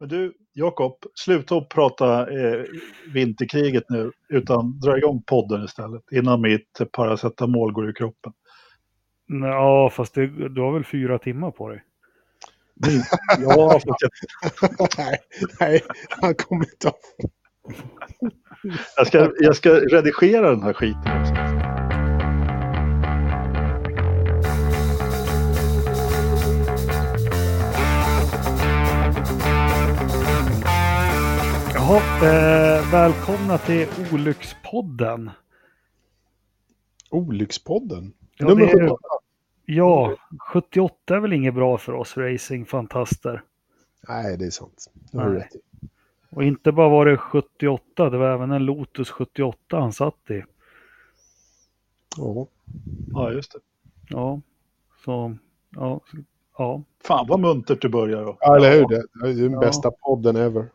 Men du, Jakob, sluta att prata eh, vinterkriget nu, utan dra igång podden istället, innan mitt paracetamol går ur kroppen. Ja, fast det, du har väl fyra timmar på dig? ja, fast jag... nej, nej, han kommer inte av. jag, ska, jag ska redigera den här skiten också. Jaha, eh, välkomna till Olyckspodden. Olyckspodden? Ja, Nummer det är- 78. Ja, 78 är väl inget bra för oss racingfantaster. Nej, det är sant. Det har du Nej. rätt i. Och inte bara var det 78, det var även en Lotus 78 han satt i. Ja. Ja, just det. Ja, så ja, ja. Fan vad muntert du börjar då. Ja, eller hur? Det det är den Ja. bästa podden ever.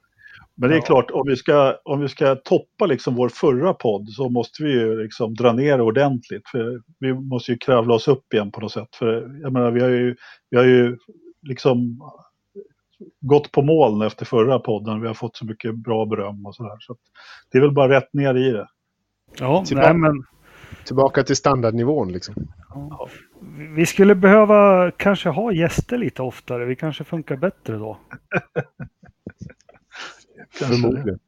Men det är Ja. klart, om vi ska, om vi ska toppa liksom vår förra podd så måste vi ju liksom dra ner ordentligt. För vi måste ju kravla oss upp igen på något sätt. För jag menar, vi har ju, vi har ju liksom gått på moln efter förra podden. Vi har fått så mycket bra beröm och sådär. Så det är väl bara rätt ner i det. Ja, Tillbaka. nej, men Tillbaka till standardnivån liksom. ja. vi skulle behöva kanske ha gäster lite oftare. Vi kanske funkar bättre då. Förmodligen.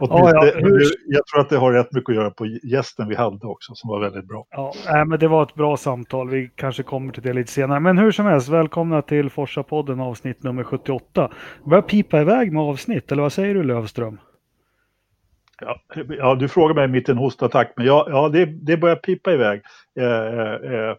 Ja, ja, hur- Jag tror att det har rätt mycket att göra på gästen vi hade också som var väldigt bra. Ja, nej, men det var ett bra samtal. Vi kanske kommer till det lite senare. Men hur som helst, välkomna till Forsa-podden avsnitt nummer 78. Det börjar pipa iväg med avsnitt, eller vad säger du Lövström? Ja, ja, du frågar mig mitt i en hostattack, men ja, ja det, det börjar pipa iväg. Eh, eh, eh,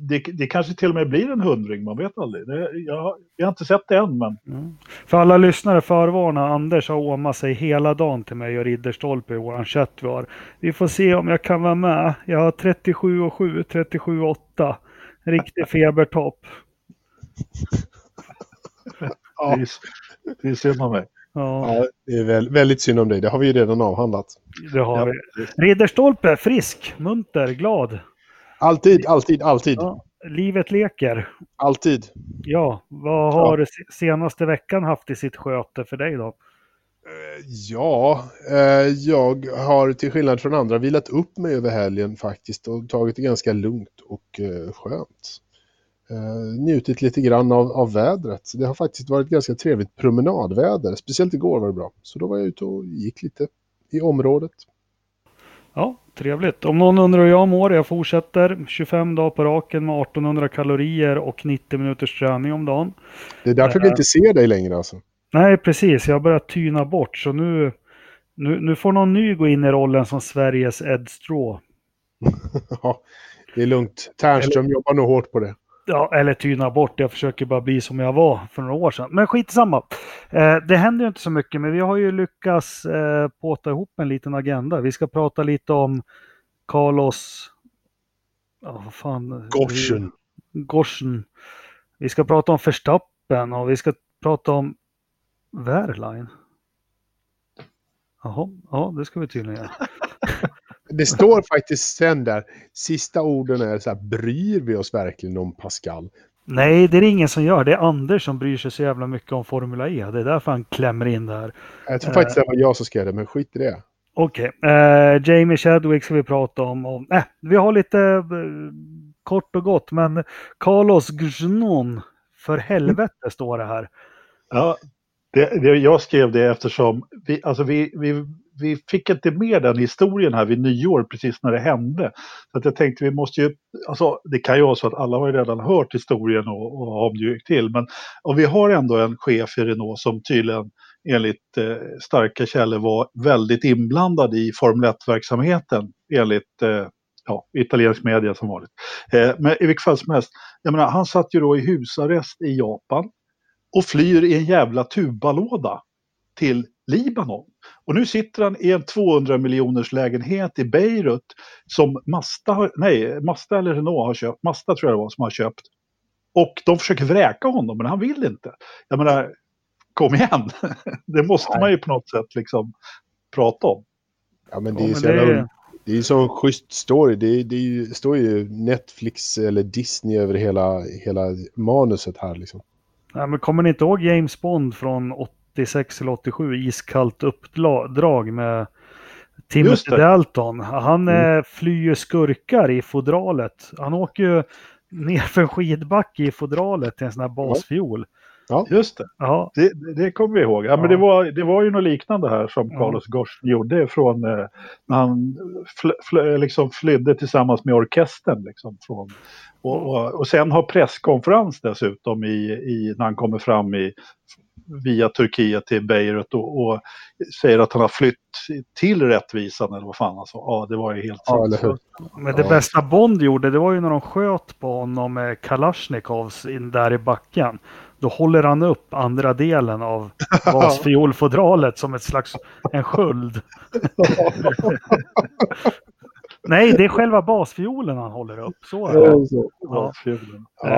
det, det kanske till och med blir en hundring, man vet aldrig. Det, jag, jag har inte sett det än, men Mm. För alla lyssnare förvarna, Anders har åmat sig hela dagen till mig och Ridderstolpe i våran chatt vi har. Vi får se om jag kan vara med. Jag har 37 och 7, 37 och 8. Riktig febertopp. Ja. det, är, synd om mig. Ja, Ja, det är väl, väldigt synd om dig. Det har vi ju redan avhandlat. det har Ja, vi. Ridderstolpe, frisk, munter, glad. Alltid, alltid, alltid. Ja. Livet leker. Alltid. Ja, vad har se- senaste veckan haft i sitt sköte för dig då? Eh, Ja, eh, jag har till skillnad från andra vilat upp mig över helgen faktiskt och tagit det ganska lugnt och eh, skönt. Njutit lite grann av, av vädret. Det har faktiskt varit ganska trevligt promenadväder. Speciellt igår var det bra. Så då var jag ute och gick lite i området. Ja, trevligt. Om någon undrar hur jag mår, jag fortsätter 25 dagar på raken med 1800 kalorier och 90 minuters träning om dagen. Det är därför vi inte ser dig längre alltså. Nej, precis. Jag har börjat tyna bort, så nu, nu, nu får någon ny gå in i rollen som Sveriges Ed Straw. Ja, det är lugnt. Tärnström jobbar nog hårt på det. Ja, eller tyna bort. Jag försöker bara bli som jag var för några år sedan. Men skitsamma. Eh, det händer ju inte så mycket, men vi har ju lyckats eh, påta ihop en liten agenda. Vi ska prata lite om Carlos... Ja, vad fan. Gorsen. Gorsen. Vi ska prata om Verstappen och vi ska prata om Wehrlein. Jaha, ja det ska vi tydligen göra. Det står faktiskt sen där, sista orden är så här, bryr vi oss verkligen om Pascal? Nej, det är det ingen som gör. Det är Anders som bryr sig så jävla mycket om Formula E. Det är därför han klämmer in där. Jag tror faktiskt det var jag som skrev det, men skit i det. Okej, eh, Jamie Chadwick ska vi prata om. Och, eh, vi har lite eh, kort och gott, men Carlos Grznon, för helvete står det här. Ja, det, det, jag skrev det eftersom vi, alltså vi, vi, vi fick inte med den historien här vid nyår precis när det hände. Så att jag tänkte vi måste ju, alltså det kan ju vara så att alla har ju redan hört historien och, och om det gick till. Men och vi har ändå en chef i Renault som tydligen enligt eh, starka källor var väldigt inblandad i Formel 1-verksamheten enligt eh, ja, italiensk media som vanligt. Eh, men i vilket fall som helst, jag menar, han satt ju då i husarrest i Japan och flyr i en jävla tubalåda till Libanon. Och nu sitter han i en 200 miljoners lägenhet i Beirut som har- nej, Mazda eller Renault har köpt. Mazda tror jag det var som har köpt. Och de försöker vräka honom, men han vill inte. Jag menar, kom igen. Det måste man ju på något sätt liksom prata om. Ja, men det är ju så det jävla är- Det är ju så en schysst story. Det, det står ju Netflix eller Disney över hela, hela manuset här liksom. Ja, men kommer ni inte ihåg James Bond från 86 eller 87, Iskallt uppdrag med Timothy Dalton? Han mm. Eh, flyr skurkar i fodralet. Han åker ju ner för en skidbacke i fodralet till en sån här basfiol. Ja. Just det. Ja. Det, det kommer vi ihåg. Ja, ja. Men det, var, det var ju något liknande här som Carlos ja. Gors gjorde från eh, när han fl, fl, liksom flydde tillsammans med orkestern. Liksom, från, och, och, och sen har presskonferens dessutom i, i, när han kommer fram i, via Turkiet till Beirut och, och, säger att han har flytt till rättvisan eller vad fan han sa. Ja, det var ju helt ja, sant. Men det bästa Bond gjorde, det var ju när de sköt på honom med Kalashnikovs in där i backen. Då håller han upp andra delen av basfiolfodralet som ett slags en sköld. Nej, det är själva basfiolen han håller upp. Så är det. Ja. Uh,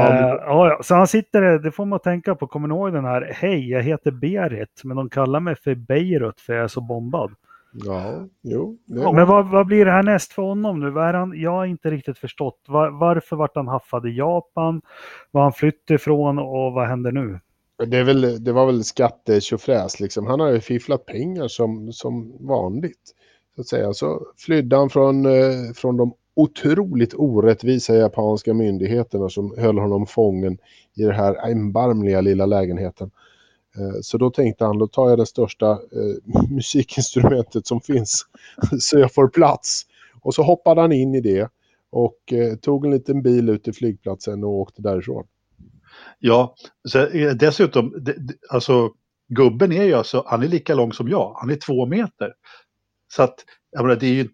ja, så han sitter, det får man tänka på, kommer ni ihåg den här, hej jag heter Berit, men de kallar mig för Beirut för jag är så bombad. Ja, jo. Ja, men vad, vad, blir det här näst för honom nu? Vad är han, jag har inte riktigt förstått. Var, varför vart han haffad i Japan? Var han flytt ifrån och vad händer nu? Det, är väl, det var väl skattetjofräs liksom. Han har ju fifflat pengar som, som vanligt. Så att säga. Så flydde han från, eh, från de otroligt orättvisa japanska myndigheterna som höll honom fången i den här erbarmliga lilla lägenheten. Eh, så då tänkte han, då tar jag det största eh, musikinstrumentet som finns så jag får plats. Och så hoppade han in i det och eh, tog en liten bil ut till flygplatsen och åkte därifrån. Ja, så, eh, dessutom, det, alltså gubben är ju alltså, han är lika lång som jag, han är två meter. Så att, jag menar, det är ju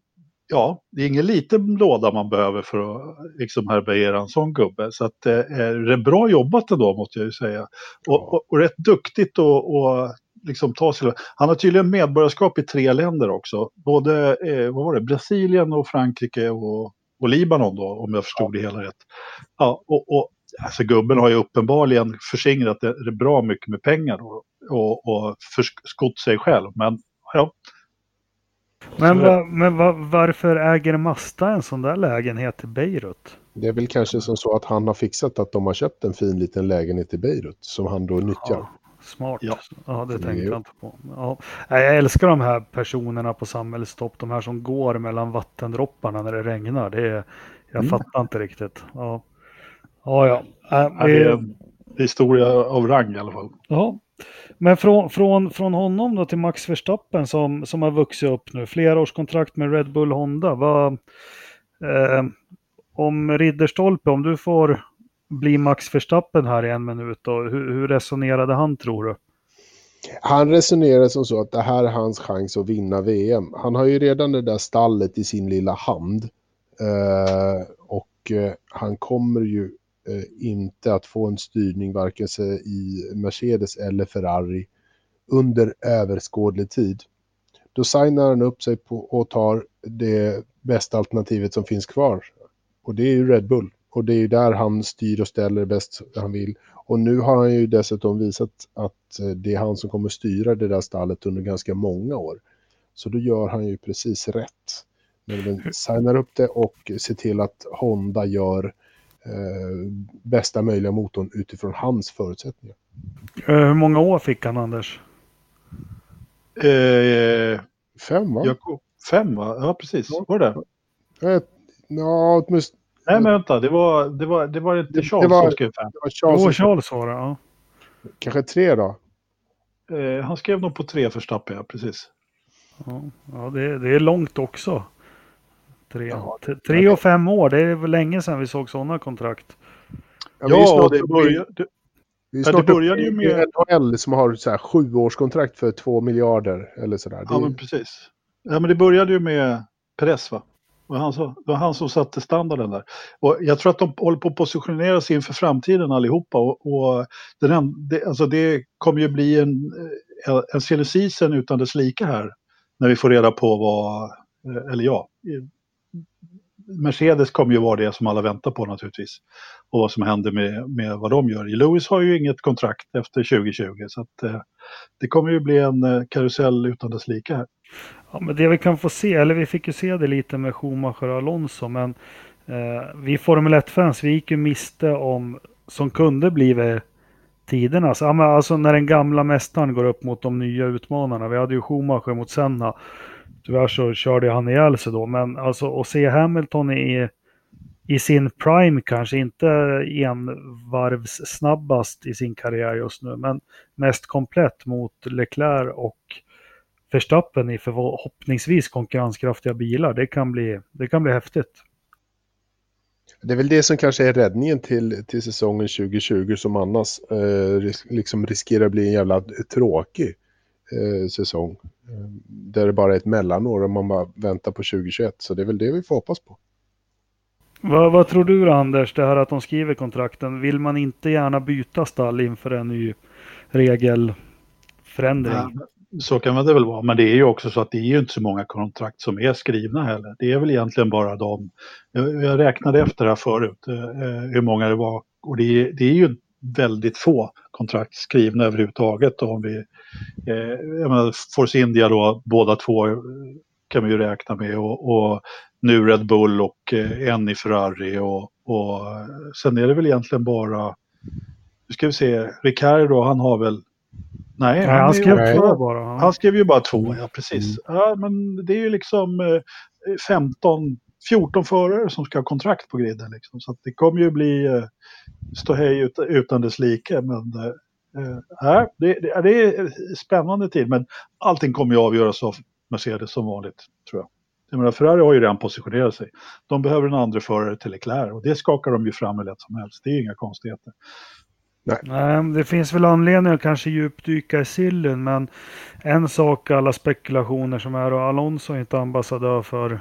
ja, det är ingen liten låda man behöver för att liksom härbärgera en sån gubbe. Så att, eh, det är bra jobbat ändå måste jag ju säga. Och, och, och rätt duktigt att liksom ta sig. Han har tydligen medborgarskap i tre länder också. Både eh, vad var det, Brasilien och Frankrike och, och Libanon då, om jag förstod det hela rätt. Ja, och, och alltså gubben har ju uppenbarligen förskingrat det, det bra mycket med pengar och, och, och förskott sig själv. Men ja, men, va, men va, varför äger Masta en sån där lägenhet i Beirut? Det är väl kanske som så att han har fixat att de har köpt en fin liten lägenhet i Beirut som han då nyttjar. Ja, smart. Ja, ja det tänkte jag inte på. Ja. Jag älskar de här personerna på samhällstopp, de här som går mellan vattendropparna när det regnar. Det är, jag mm. fattar inte riktigt. Ja, ja. ja. Äh, det är en historia av rang i alla fall. Ja, men från, från, från honom då till Max Verstappen som, som har vuxit upp nu, flera års kontrakt med Red Bull Honda. Vad, eh, om Ridderstolpe, om du får bli Max Verstappen här i en minut, då, hur, hur resonerade han tror du? Han resonerade som så att det här är hans chans att vinna VM. Han har ju redan det där stallet i sin lilla hand. Eh, och eh, han kommer ju inte att få en styrning varken i Mercedes eller Ferrari under överskådlig tid. Då signar han upp sig på och tar det bästa alternativet som finns kvar. Och det är ju Red Bull. Och det är ju där han styr och ställer bäst han vill. Och nu har han ju dessutom visat att eh, det är han som kommer styra det där stallet under ganska många år. Så då gör han ju precis rätt. Den signar upp det och ser till att Honda gör eh, bästa möjliga motorn utifrån hans förutsättningar. Eh, hur många år fick han Anders? Eh, fem va? Jakob, fem va? Ja precis, ja. var det eh, Ja, åtminstone... Nej men vänta, det var, det var, det var inte Charles det var, som skrev fem. Det var Charles, jo, Charles var det, ja. Kanske tre då? Eh, han skrev nog på tre för Stappe, ja precis. Ja, ja det, det är långt också. Tre, tre och fem år, det är väl länge sedan vi såg sådana kontrakt. Ja, ja det, började, vi är det började ju med... NHL som har så här sjuårskontrakt för två miljarder eller sådär. Ja, men precis. Ja, men det började ju med Perez va? Det var, han som, det var han som satte standarden där. Och jag tror att de håller på att positionera sig inför framtiden allihopa. Och, och den, det, alltså det kommer ju bli en, en silly season utan dess like här. När vi får reda på vad, eller ja, Mercedes kommer ju vara det som alla väntar på naturligtvis. Och vad som händer med, med vad de gör. Lewis har ju inget kontrakt efter 2020 så att, eh, det kommer ju bli en eh, karusell utan dess like här. Ja, men det vi kan få se, eller vi fick ju se det lite med Schumacher och Alonso, men eh, vi Formel 1-fans, vi gick ju miste om, som kunde blivit tiderna. Alltså, alltså när den gamla mästaren går upp mot de nya utmanarna. Vi hade ju Schumacher mot Senna. Tyvärr så körde han ihjäl sig då, men alltså att se Hamilton i, i sin prime kanske inte en varvs snabbast i sin karriär just nu, men mest komplett mot Leclerc och Verstappen i förhoppningsvis konkurrenskraftiga bilar. Det kan bli, det kan bli häftigt. Det är väl det som kanske är räddningen till, till säsongen 2020 som annars eh, liksom riskerar att bli en jävla tråkig eh, säsong. Eh, där det bara är ett mellanår och man bara väntar på 2021. Så det är väl det vi får hoppas på. Vad, vad tror du Anders, det här att de skriver kontrakten. Vill man inte gärna byta stall inför en ny regelförändring? Ja, så kan det väl vara, men det är ju också så att det är ju inte så många kontrakt som är skrivna heller. Det är väl egentligen bara de, jag räknade efter här förut eh, hur många det var och det är, det är ju väldigt få kontrakt skrivna överhuvudtaget. Om vi, eh, jag menar, Force India då, båda två kan vi ju räkna med och, och nu Red Bull och eh, en i Ferrari och, och sen är det väl egentligen bara, nu ska vi se, Ricardo han har väl Nej, Nej han, han skrev är, två bara. Han skrev ju bara två, ja precis. Mm. Ja, men det är ju liksom eh, 15, 14 förare som ska ha kontrakt på griden. Liksom. Så det kommer ju bli eh, ståhej ut, utan dess like. Men eh, äh, det, det, det är spännande tid, men allting kommer ju avgöras av Mercedes som vanligt, tror jag. Jag menar, Ferrari har ju redan positionerat sig. De behöver en andra förare till Leclerc och det skakar de ju fram hur lätt som helst. Det är inga konstigheter. Nej. Nej, det finns väl anledning att kanske djupdyka i sillen, men en sak alla spekulationer som är och Alonso är inte ambassadör för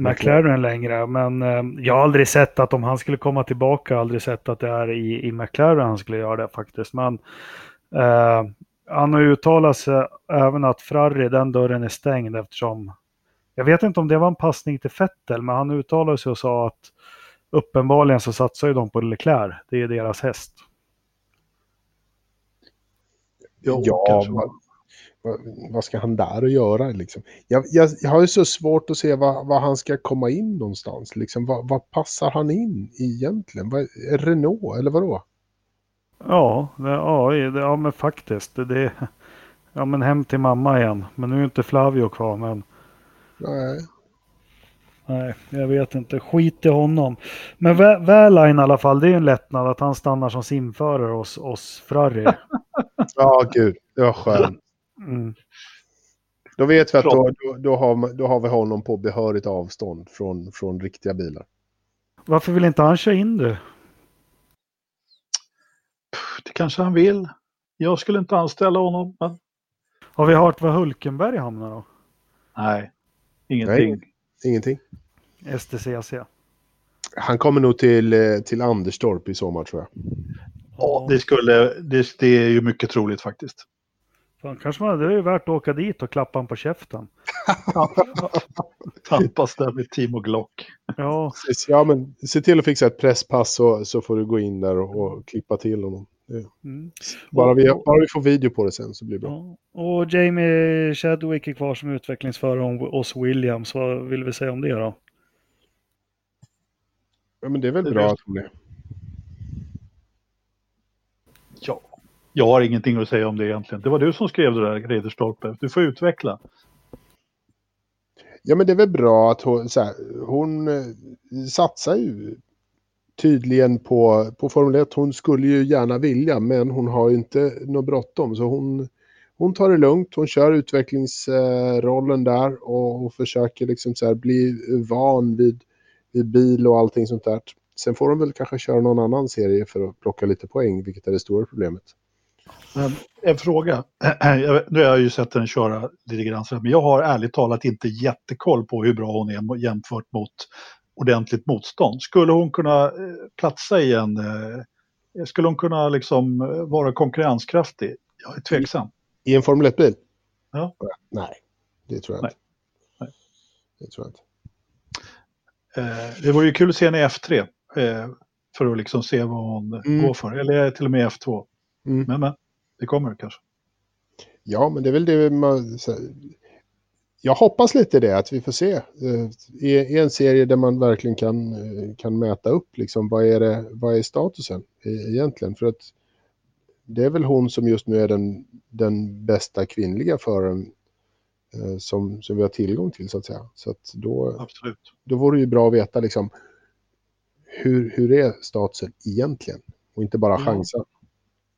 McLaren längre, men eh, jag har aldrig sett att om han skulle komma tillbaka, aldrig sett att det är i, i McLaren han skulle göra det faktiskt. Men eh, han har uttalat sig även att Ferrari, den dörren är stängd eftersom, jag vet inte om det var en passning till Fettel, men han uttalade sig och sa att uppenbarligen så satsar ju de på Leclerc. Det är deras häst. Jo, ja, vad, vad, ska han där att göra liksom? Jag, jag, jag har ju så svårt att se var, var han ska komma in någonstans. Liksom, vad, vad passar han in egentligen? Vad, Renault eller vadå? Ja, ja, det, ja men faktiskt. Det, ja men hem till mamma igen. Men nu är inte Flavio kvar men. Nej. Nej, jag vet inte. Skit i honom. Men Väline i alla fall, det är en lättnad att han stannar som simförare hos, hos Ferrari. ja, gud. Det var skönt. Mm. Då vet vi att då, då, då, har, då har vi honom på behörigt avstånd från, från riktiga bilar. Varför vill inte han köra in det? Det kanske han vill. Jag skulle inte anställa honom. Men... Har vi hört var Hulkenberg hamnar då? Nej, ingenting. Nej, ingenting. STCC. Han kommer nog till, eh, till Anderstorp i sommar tror jag. Ja, det, skulle, det, det är ju mycket troligt faktiskt. Fan, kanske man, det är ju värt att åka dit och klappa honom på käften. Tampas där med Timo Glock. Ja. ja, men se till att fixa ett presspass så, så får du gå in där och, och klippa till honom. Mm. Bara, vi, bara vi får video på det sen så blir det bra. Ja. Och Jamie Chadwick är kvar som utvecklingsförare hos Williams. Vad vill vi säga om det då? Ja, men det är väl det bra att hon är. Ja, jag har ingenting att säga om det egentligen. Det var du som skrev det där, Ridderstolpe. Du får utveckla. Ja, men det är väl bra att hon, så här, hon eh, satsar ju tydligen på, på Formel 1. Hon skulle ju gärna vilja, men hon har ju inte något bråttom. Så hon, hon tar det lugnt, hon kör utvecklingsrollen där och, och försöker liksom så här bli van vid, vid bil och allting sånt där. Sen får de väl kanske köra någon annan serie för att plocka lite poäng, vilket är det stora problemet. En fråga. Nu har jag ju sett henne köra lite grann, men jag har ärligt talat inte jättekoll på hur bra hon är jämfört mot ordentligt motstånd. Skulle hon kunna eh, platsa i en... Eh, skulle hon kunna liksom eh, vara konkurrenskraftig? Jag är tveksam. I en Formel 1-bil? Ja. Nej, det tror jag Nej. inte. Nej. Det tror jag inte. det vore ju kul att se henne i F3. för att liksom se vad hon mm. går för. Eller till och med F2. Mm. Men, men, det kommer kanske. Ja, men det är väl det man jag hoppas lite det, att vi får se eh, i, en serie där man verkligen kan, eh, kan mäta upp liksom, vad, är det, vad är statusen egentligen. För att det är väl hon som just nu är den, den bästa kvinnliga föraren eh, som, som vi har tillgång till så att säga. Så att då, Absolut. då vore det ju bra att veta liksom hur, hur är statusen egentligen? Och inte bara Ja.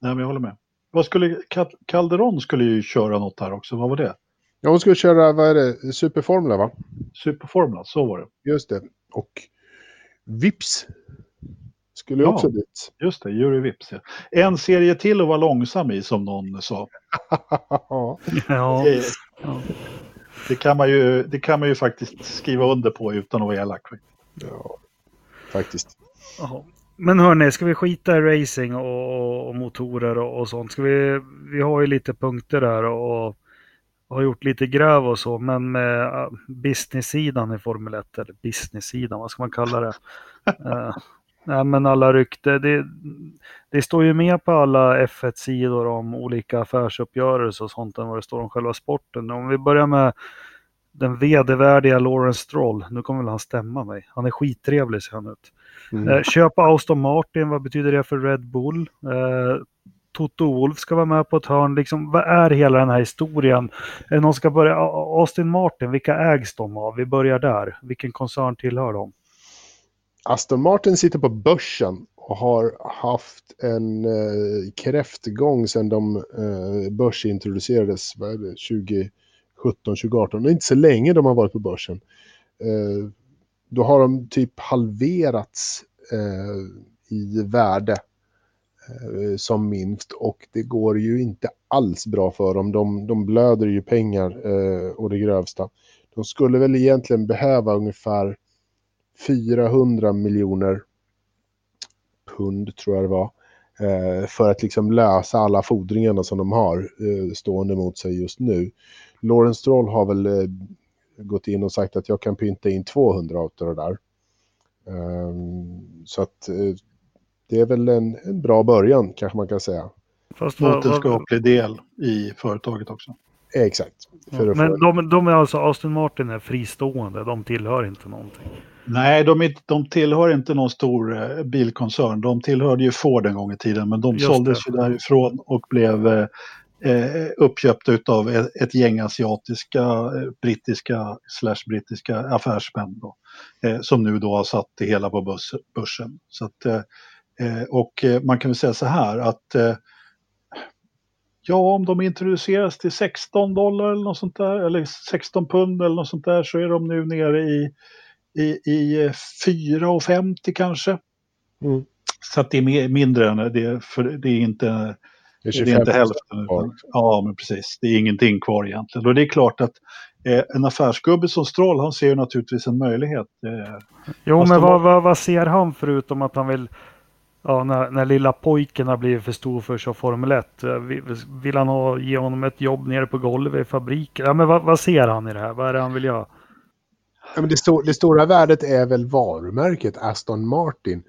Nej, men jag håller med. Vad skulle, Cal- Calderon skulle ju köra något här också. Vad var det? Ja, hon ska köra, vad är det, Superformula va? Superformula, så var det. Just det. Och Vips skulle Ja. också dit. Just det, Jury Vips. Ja. En serie till att vara långsam i, som någon sa. Ja. Ja. Det kan man ju, det kan man ju faktiskt skriva under på utan att vara elak. ja, faktiskt. Jaha. Men hörni, ska vi skita i racing och, och motorer och, och sånt? Ska vi, vi har ju lite punkter där och har gjort lite gräv och så, men med uh, business-sidan i Formel 1, eller business-sidan, vad ska man kalla det? uh, nej, men alla rykte, det, det står ju med på alla F1-sidor om olika affärsuppgörelser och sånt än vad det står om själva sporten. Om vi börjar med den vedervärdiga Lawrence Stroll, nu kommer väl han stämma mig, han är skittrevlig ser han ut. Mm. Eh, köpa Aston Martin, vad betyder det för Red Bull? Eh, Toto Wolf ska vara med på ett hörn. Liksom, vad är hela den här historien? Är det någon ska börja? Austin Martin, vilka ägs de av? Vi börjar där. Vilken koncern tillhör de? Aston Martin sitter på börsen och har haft en eh, kräftgång sedan de eh, börsintroducerades vad är det, 2017, 2018. Det är inte så länge de har varit på börsen. Eh, då har de typ halverats eh, i värde eh, som minst och det går ju inte alls bra för dem. De, de blöder ju pengar eh, och det grövsta. De skulle väl egentligen behöva ungefär 400 miljoner pund tror jag det var. Eh, för att liksom lösa alla fordringarna som de har eh, stående mot sig just nu. Lawrence Stroll har väl eh, gått in och sagt att jag kan pynta in 200 av det där. Ehm, Så att eh, det är väl en, en bra början kanske man kan säga. Fast vad- Mot en vad- skaplig del i företaget också. Exakt. Få men en- de, de är alltså, Austin Martin är fristående, de tillhör inte någonting. Nej, de, är, de tillhör inte någon stor eh, bilkoncern. De tillhörde ju Ford en gång i tiden, men de Just såldes det. ju därifrån och blev eh, eh, uppköpta av ett, ett gäng asiatiska, eh, brittiska slash brittiska affärsmän då, eh, som nu då har satt det hela på börs, börsen. Så att, eh, och man kan väl säga så här att Ja, om de introduceras till 16 dollar eller något sånt där, eller 16 pund eller något sånt där, så är de nu nere i, i, i eh, 4,50 kanske. Mm. Så att det är mindre än det, för det är inte, Det är det är 25 inte hälften. kvar. Ja, men precis. Det är ingenting kvar egentligen. Och det är klart att eh, en affärsgubbe som Stroll, han ser ju naturligtvis en möjlighet. Eh, Jo, men vad, vad, vad ser han förutom att han vill, ja, när, när lilla pojken har blivit för stor för att köra Formel 1, eh, vill, vill han ha, ge honom ett jobb nere på golvet i fabriken? Ja, men vad, vad ser han i det här? Vad är det han vill göra? Ja, men det, sto- det stora värdet är väl varumärket Aston Martin.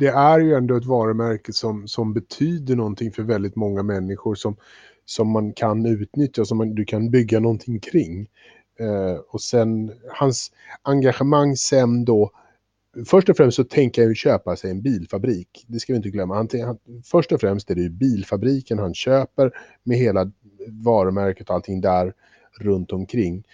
Det är ju ändå ett varumärke som, som betyder någonting för väldigt många människor som, som man kan utnyttja, som man, du kan bygga någonting kring. Eh, och sen hans engagemang sen då, först och främst så tänker jag ju köpa sig en bilfabrik. Det ska vi inte glömma. Han, han, först och främst är det ju bilfabriken han köper med hela varumärket och allting där runt omkring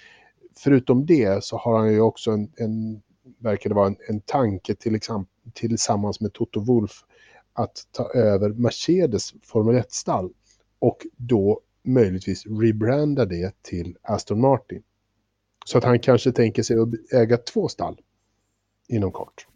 förutom det så har han ju också en, en verkar det vara en, en tanke till exempel, tillsammans med Toto Wolf att ta över Mercedes Formel 1-stall och då möjligtvis rebranda det till Aston Martin. Så att han kanske tänker sig att äga två stall inom kort.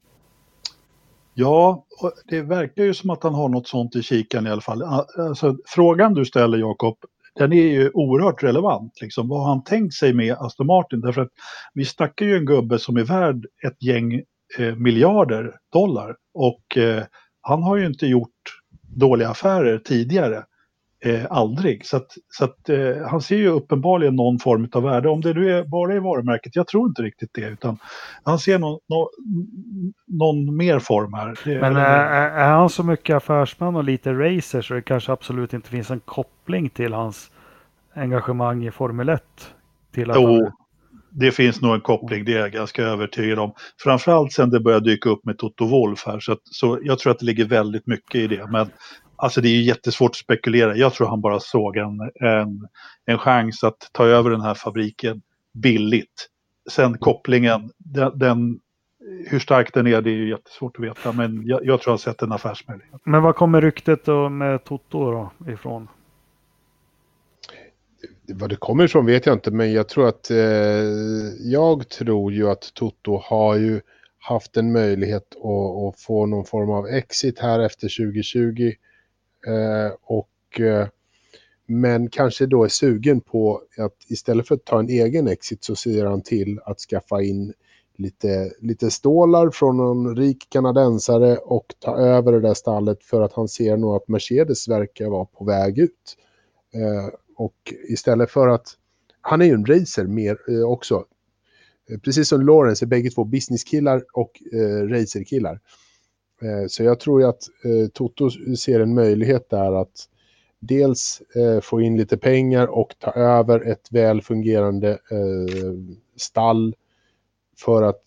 Ja, det verkar ju som att han har något sånt i kikan i alla fall. Alltså, frågan du ställer Jakob, den är ju oerhört relevant. Liksom. Vad har han tänkt sig med Aston Martin? Därför att vi snackar ju en gubbe som är värd ett gäng eh, miljarder dollar. Och eh, han har ju inte gjort dåliga affärer tidigare. Eh, aldrig. Så, att, så att, eh, han ser ju uppenbarligen någon form av värde. Om det nu är bara är varumärket, jag tror inte riktigt det. Utan han ser någon, någon, någon mer form här. Men är, är är han så mycket affärsman och lite racer så det kanske absolut inte finns en koppling till hans engagemang i Formel 1? Till att Jo, han, det finns nog en koppling, det är jag ganska övertygad om. Framförallt sen det började dyka upp med Toto Wolf här, så, att, så jag tror att det ligger väldigt mycket i det. Men alltså det är ju jättesvårt att spekulera. Jag tror han bara såg en, en, en chans att ta över den här fabriken billigt. Sen kopplingen, den, den hur stark den är, det är ju jättesvårt att veta. Men jag, jag tror jag har sett en affärsmöjlighet. Men var kommer ryktet då med Toto då ifrån? Vad det kommer ifrån vet jag inte, men jag tror att eh, jag tror ju att Toto har ju haft en möjlighet att, att få någon form av exit här efter 2020. Eh, och, eh, men kanske då är sugen på att istället för att ta en egen exit så ser han till att skaffa in lite, lite stålar från någon rik kanadensare och ta över det där stallet för att han ser nog att Mercedes verkar vara på väg ut. Eh, och istället för att, han är ju en racer mer eh, också. Eh, precis som Lawrence är bägge två businesskillar och eh, racerkillar. Eh, så jag tror ju att eh, Toto ser en möjlighet där att dels eh, få in lite pengar och ta över ett väl fungerande eh, stall för att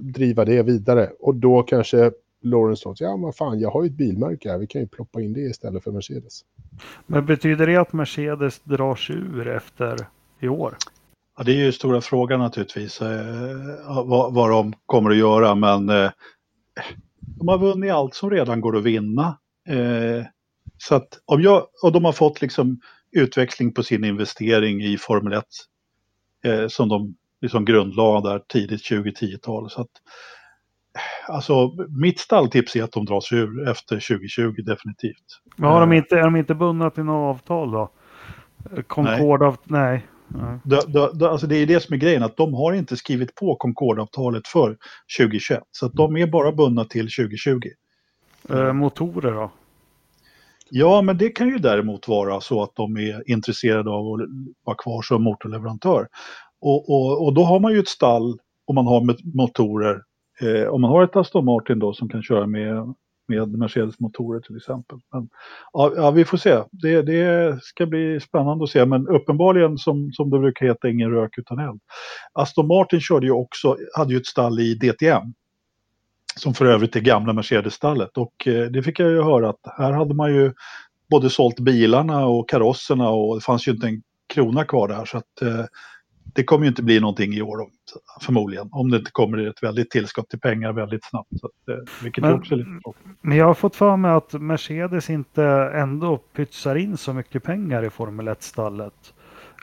driva det vidare. Och då kanske Lawrence sa, ja men fan jag har ju ett bilmärke här, vi kan ju ploppa in det istället för Mercedes. Men betyder det att Mercedes drar sig ur efter i år? Ja, det är ju stora frågan naturligtvis, eh, vad, vad de kommer att göra, men eh, de har vunnit allt som redan går att vinna. Eh, så att om jag, och de har fått liksom utväxling på sin investering i Formel 1 eh, som de liksom grundlade där tidigt 2010-tal. Så att, alltså, mitt stalltips är att de dras ur efter 2020 definitivt. Men har de inte, är de inte bundna till något avtal då? Concord av, nej. nej. Det, det, alltså det är det som är grejen, att de har inte skrivit på Concordavtalet för 2021. Så att de är bara bundna till 2020. Eh, motorer då? Ja, men det kan ju däremot vara så att de är intresserade av att vara kvar som motorleverantör. Och, och, och då har man ju ett stall om man har motorer. Eh, om man har ett Aston Martin då som kan köra med, med Mercedes-motorer till exempel. Men, ja, ja, vi får se. Det, det ska bli spännande att se. Men uppenbarligen som, som det brukar heta, ingen rök utan eld. Aston Martin körde ju också, hade ju ett stall i DTM. Som för övrigt är gamla Mercedes-stallet. Och eh, det fick jag ju höra att här hade man ju både sålt bilarna och karosserna och det fanns ju inte en krona kvar där. Så att eh, det kommer ju inte bli någonting i år förmodligen. Om det inte kommer ett väldigt tillskott till pengar väldigt snabbt. Så att, eh, vilket men, också är lite men jag har fått för mig att Mercedes inte ändå pytsar in så mycket pengar i Formel 1-stallet.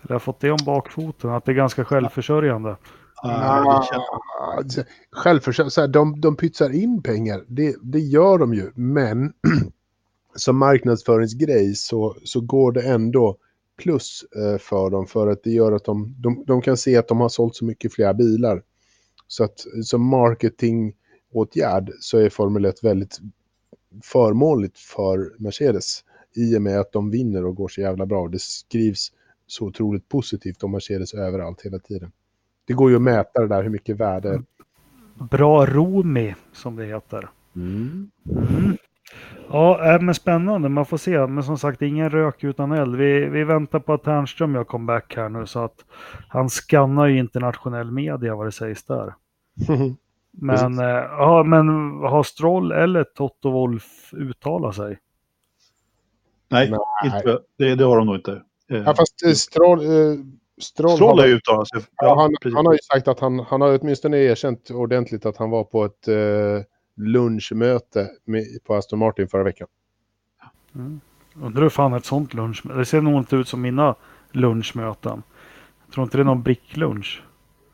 Jag har fått det om bakfoten, att det är ganska självförsörjande. Ja, självförsörjande, de, de pytsar in pengar, det, det gör de ju, men som marknadsföringsgrej så, så går det ändå plus eh, för dem för att det gör att de, de, de kan se att de har sålt så mycket fler bilar. Så att som marketingåtgärd så är Formel 1 väldigt förmånligt för Mercedes i och med att de vinner och går så jävla bra. Det skrivs så otroligt positivt om Mercedes överallt hela tiden. Det går ju att mäta det där hur mycket värde... Bra Romi som det heter. Mm. Mm. Ja, äh, men spännande. Man får se. Men som sagt, ingen rök utan eld. Vi, vi väntar på att Ternström gör comeback här nu så att han skannar ju internationell media vad det sägs där. men, äh, ja, men har Stroll eller Toto Wolf uttalat sig? Nej, Nej. Inte, det, det, har de nog inte. Eh, ja, fast eh, Stroll, eh, Stroll, Stroll har uttalat sig. Ja han, han, har ju sagt att han, han har åtminstone erkänt ordentligt att han var på ett eh, lunchmöte med, på Aston Martin förra veckan. Mm. Undrar hur fan ett sånt lunchmöte... Det ser nog inte ut som mina lunchmöten. Jag tror inte det är någon bricklunch.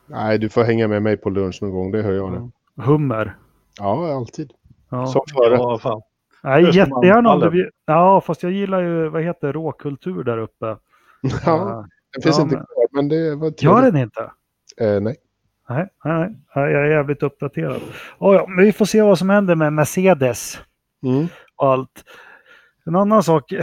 Nej, du får hänga med mig på lunch någon gång, det hör jag. Mm. Hummer? Ja, alltid. Ja. Som förut. Ja, fan. Nej, jättegärna om du Ja, fast jag gillar ju, vad heter råkultur där uppe. Ja, den finns ja, inte kvar, men det var trevligt. Gör den inte? Eh, nej. Nej, nej, jag är jävligt uppdaterad. Oh, ja, men vi får se vad som händer med Mercedes mm. och allt. En annan sak, eh,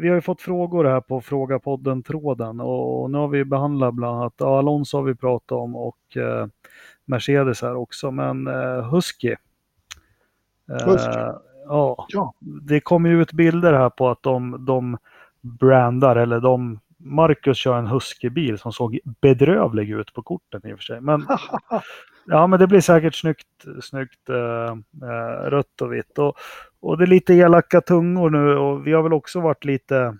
vi har ju fått frågor här på Fråga podden-tråden och nu har vi behandlat bland annat, ja, Alonso har vi pratat om och eh, Mercedes här också, men eh, Husky. Eh, Husky. Ja, ja, det kommer ju ut bilder här på att de, de brandar eller de Marcus kör en Husky-bil som såg bedrövlig ut på korten i och för sig. Men Ja, men det blir säkert snyggt, snyggt äh, rött och vitt. Och, och det är lite elaka tungor nu och vi har väl också varit lite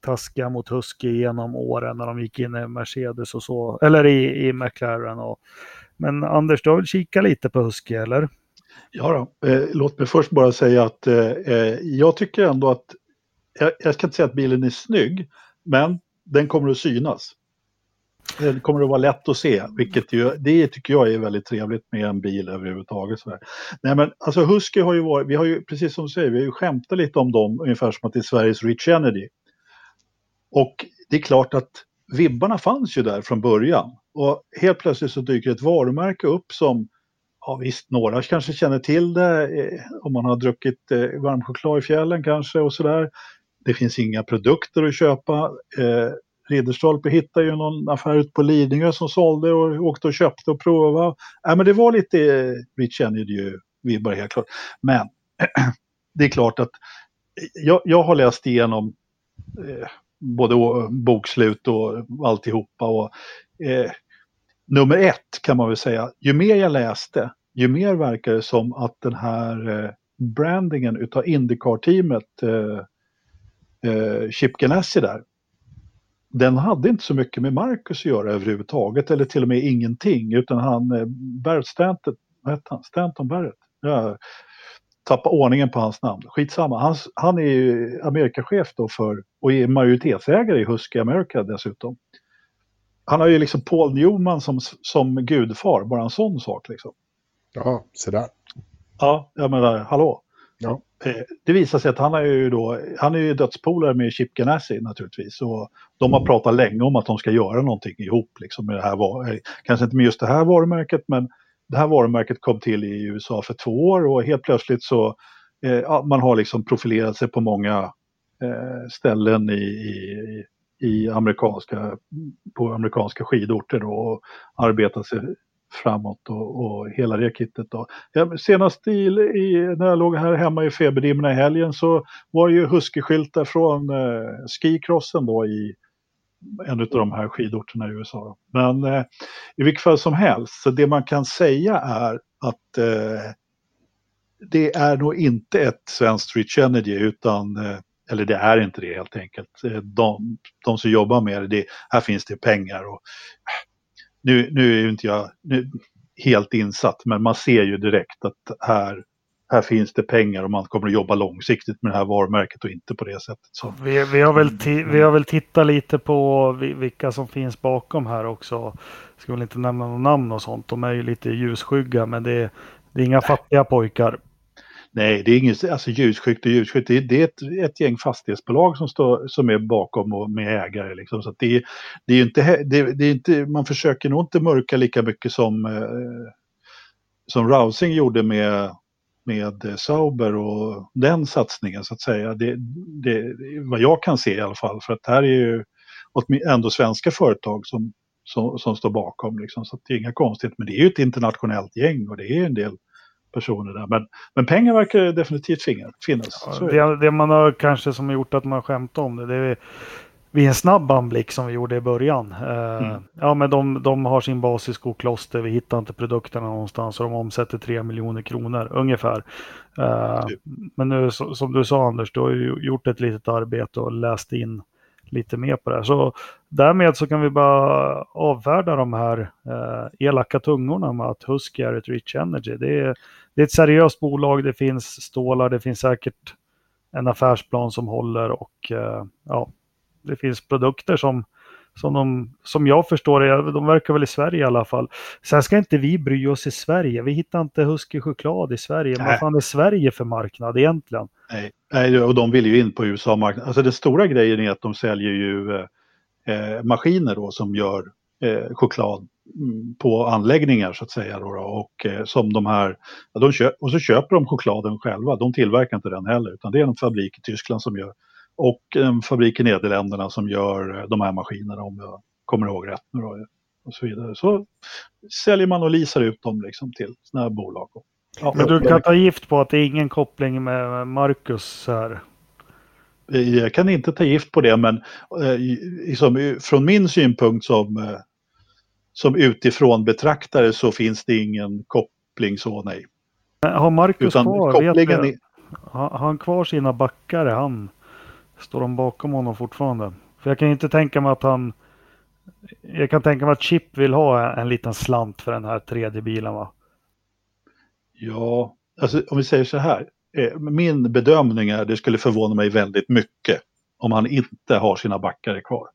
taskiga mot Husky genom åren när de gick in i Mercedes och så, eller i, i McLaren. Och, men Anders, du har väl kikat lite på Husky, eller? Ja, då. Eh, låt mig först bara säga att eh, eh, jag tycker ändå att, jag, jag, ska inte säga att bilen är snygg, men den kommer att synas. Den kommer att vara lätt att se, vilket ju, det tycker jag är väldigt trevligt med en bil överhuvudtaget. Så Nej men alltså Husky har ju varit, vi har ju precis som du säger, vi har ju skämtat lite om dem ungefär som att det är Sveriges Rich Energy. Och det är klart att vibbarna fanns ju där från början. Och helt plötsligt så dyker ett varumärke upp som, ja visst, några kanske känner till det eh, om man har druckit eh, varm choklad i fjällen kanske och sådär. Det finns inga produkter att köpa. Eh, Ridderstolpe hittade ju någon affär ute på Lidingö som sålde och åkte och köpte och provade. Ja, men det var lite eh, Rich Energy-vibbar helt klart. Men det är klart att jag, jag har läst igenom eh, både bokslut och alltihopa. Och, eh, nummer ett kan man väl säga, ju mer jag läste, ju mer verkar det som att den här eh, brandingen utav Indycar-teamet, eh, eh, Chip Ganassi där, den hade inte så mycket med Marcus att göra överhuvudtaget, eller till och med ingenting, utan han, eh, Barrett Stanton, vad hette han? Stanton Barrett? Ja, tappa ordningen på hans namn. Skitsamma, han, han är ju Amerikachef då för, och är majoritetsägare i Husky America dessutom. Han har ju liksom Paul Newman som, som gudfar, bara en sån sak liksom. Ja, så där. Ja, jag menar, hallå. Ja. Eh, det visar sig att han är ju då, han är ju dödspolare med Chip Ganassi naturligtvis. Och de har pratat länge om att de ska göra någonting ihop liksom med det här, eh, kanske inte med just det här varumärket, men det här varumärket kom till i USA för två år och helt plötsligt så eh, man har liksom profilerat sig på många eh, ställen i, i, i, amerikanska, på amerikanska skidorter då, och arbetat sig framåt och, och hela det kittet. Då. Ja, senast i, i, när jag låg här hemma i feberdimmarna i helgen så var det ju huskyskyltar från eh, skicrossen då i en av de här skidorterna i USA. Men eh, i vilket fall som helst, så det man kan säga är att eh, det är nog inte ett svenskt Rich Energy utan eh, eller det är inte det helt enkelt. Eh, de, de som jobbar med det, det, här finns det pengar. Och, eh, nu, nu är ju inte jag nu, helt insatt, men man ser ju direkt att här, här finns det pengar och man kommer att jobba långsiktigt med det här varumärket och inte på det sättet. Så. Vi, vi, har, väl vi har väl tittat lite på vilka som finns bakom här också. Jag ska väl inte nämna några namn och sånt. De är ju lite ljusskygga men det, det är inga fattiga pojkar. Nej, det är inget alltså ljusskyggt och ljusskyggt. Det är, det är ett, ett gäng fastighetsbolag som, står, som är bakom och med ägare. Liksom. Så det, det är inte, det, det, är inte, man försöker nog inte mörka lika mycket som, eh, som Rousing gjorde med med eh, Sauber och den satsningen så att säga. Det, det, vad jag kan se i alla fall, för att det här är ju ändå svenska företag som, som, som står bakom. Liksom, så det är inga konstigt, men det är ju ett internationellt gäng och det är en del personer där. Men, men pengar verkar definitivt finnas. Ja, det, det, man har kanske som gjort att man skämtar om det, det är vid en snabb anblick som vi gjorde i början. Eh, mm. Ja, men de, de har sin bas i Skokloster. Vi hittar inte produkterna någonstans och de omsätter 3 miljoner kronor ungefär. Uh, men nu som du sa Anders, du har ju gjort ett litet arbete och läst in lite mer på det här. Så därmed så kan vi bara avfärda de här uh, elaka tungorna med att Husky är ett Rich Energy. Det är, det är ett seriöst bolag, det finns stålar, det finns säkert en affärsplan som håller och uh, ja, det finns produkter som, som, de, som jag förstår det, de verkar väl i Sverige i alla fall. Sen ska inte vi bry oss i Sverige. Vi hittar inte Husky choklad i Sverige. Nej. Vad fan är Sverige för marknad egentligen? Nej, Nej och de vill ju in på USA-marknaden. Alltså den stora grejen är att de säljer ju eh, maskiner då som gör eh, choklad på anläggningar så att säga. Då, och eh, som de här, ja, de köp, och så köper de chokladen själva. De tillverkar inte den heller utan det är en fabrik i Tyskland som gör och en fabrik i Nederländerna som gör eh, de här maskinerna om jag kommer ihåg rätt. Nu då, och så vidare. Så säljer man och leasar ut dem liksom till sådana här bolag. Ja, Men du kan ta gift på att det är ingen koppling med Marcus här? Jag kan inte ta gift på det, men eh, liksom, från min synpunkt som, eh, som utifrån betraktare så finns det ingen koppling så nej. Har Marcus Utan kvar, vet kopplingen är, har han kvar sina backare? Han, står de bakom honom fortfarande? För jag kan inte tänka mig att han... Jag kan tänka mig att Chip vill ha en, en liten slant för den här tredje bilen va? Ja, alltså om vi säger så här. eh, Min bedömning är att det skulle förvåna mig väldigt mycket om han inte har sina backare kvar.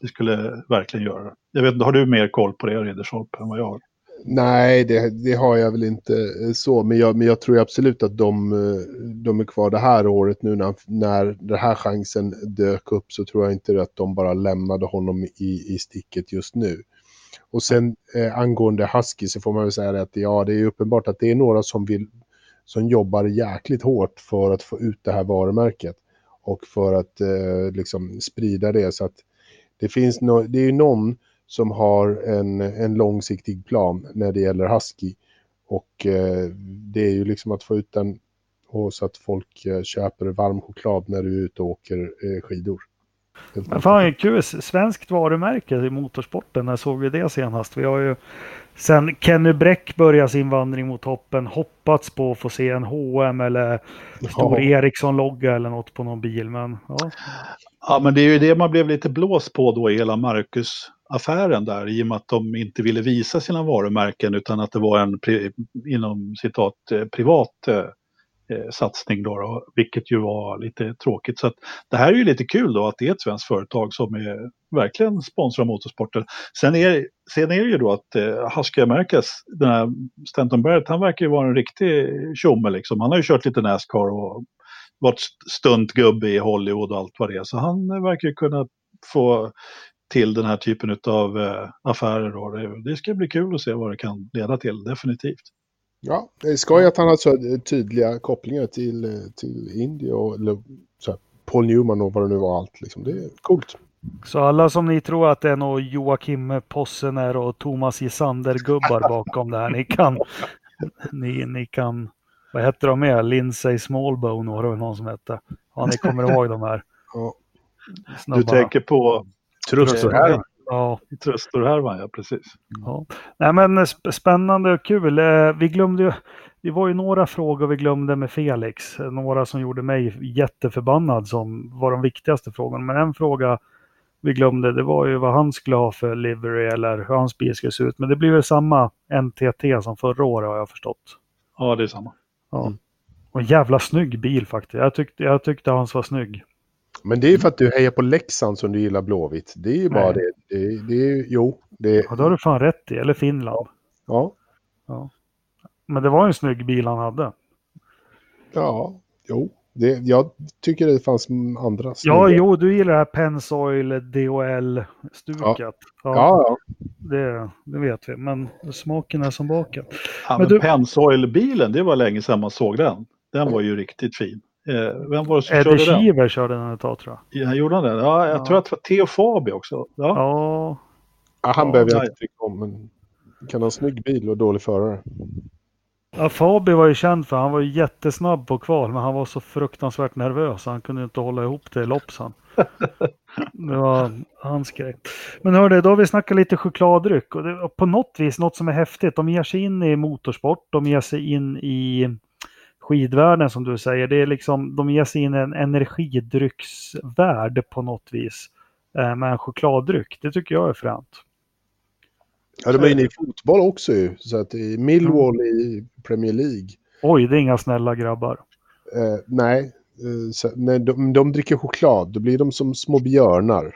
Det skulle verkligen göra det. Jag vet har du mer koll på det Riddersholm än vad jag har? Nej, det, det har jag väl inte eh, så, men jag, men jag tror absolut att de, eh, de är kvar det här året nu när, när den här chansen dök upp så tror jag inte att de bara lämnade honom i, i sticket just nu. Och sen eh, angående Husky så får man väl säga det att ja, det är uppenbart att det är några som vill som jobbar jäkligt hårt för att få ut det här varumärket och för att eh, liksom sprida det så att det finns no, det är ju någon som har en, en långsiktig plan när det gäller Husky. Och eh, det är ju liksom att få ut den och så att folk eh, köper varm choklad när du är ute och åker eh, skidor. Men fan kul, svenskt varumärke i motorsporten, när såg vi det senast? Vi har ju sen Kenny Bräck började sin vandring mot toppen hoppats på att få se en H&M eller stor Ja. Ericsson-logga eller något på någon bil. Men ja, Ja, men det är ju det man blev lite blåst på då i hela Marcus-affären där i och med att de inte ville visa sina varumärken utan att det var en pri, inom citat eh, privat eh, eh, satsning då, då, vilket ju var lite tråkigt. Så att det här är ju lite kul då att det är ett svenskt företag som är, verkligen sponsrar motorsporten. Sen är, sen är det ju då att eh, Husky Americas, den här Stanton Barrett, han verkar ju vara en riktig tjomme liksom. Han har ju kört lite Nascar och varit stuntgubbe i Hollywood och allt vad det är. Så han eh, verkar kunna få till den här typen av eh, affärer. Då. Det, det ska bli kul att se vad det kan leda till, definitivt. Ja, det är skoj att han har så tydliga kopplingar till, eh, till India och eller, så här, Paul Newman och vad det nu var allt. Liksom. Det är coolt. så alla som ni tror att det är någon Joakim Possener och Thomas Gisander-gubbar bakom det här, ni kan, ni, ni kan, vad heter de med? Lindsay Smallbone var det väl någon som hette. Ja, ni kommer ihåg de här Ja. Du snubbarna. tänker på Tröstor här. Ja, Tröstor Herman, ja precis. Ja. Nej men sp- spännande och kul. Eh, Vi glömde ju, det var ju några frågor vi glömde med Felix. Eh, Några som gjorde mig jätteförbannad som var de viktigaste frågorna. Men en fråga vi glömde det var ju vad han skulle ha för livery eller hur hans bil skulle se ut. Men det blir väl samma NTT som förra året har jag förstått. Ja, det är samma. Ja. Och en jävla snygg bil faktiskt. Jag tyckte, jag tyckte hans var snygg. Men det är för att du hejar på Leksand som du gillar Blåvitt. Det är ju bara det. Det, det är, jo, det Ja, det har du fan rätt i. Eller Finland. Ja, Men det var en snygg bil han hade. ja, jo. Det, jag tycker det fanns andra. Ja, snygga. jo, du gillar det här Pensoil DHL-stuket. Ja, Ja, ja. Det, det vet vi, men smaken är som baken. Ja, Men men du- Pensoil-bilen, det var länge sedan man såg den. Den var ju riktigt fin. Eh, vem var det som Eddie körde den? Schiever körde den ett tag tror jag. Ja, gjorde han det? Ja, jag Ja. tror att det var Theo Fabi också. Ja. Ja, ja han Ja, behöver jag inte tycka om. Men kan ha en snygg bil och dålig förare. Ja Fabi var ju känd för han var ju jättesnabb på kval, men han var så fruktansvärt nervös. Han kunde inte hålla ihop det i loppsan. Det var hans grej. Men hörde, då har vi snackat lite chokladdryck och, det, på något vis något som är häftigt. De ger sig in i motorsport, de ger sig in i skidvärlden som du säger. Det är liksom, de ger sig in i en energidrycksvärld på något vis eh, med en chokladdryck. Det tycker jag är fränt. Ja, de är inne i fotboll också ju. Så att i Millwall i Premier League. Oj, det är inga snälla grabbar. Eh, nej, eh, så, när de, de dricker choklad då blir de som små björnar.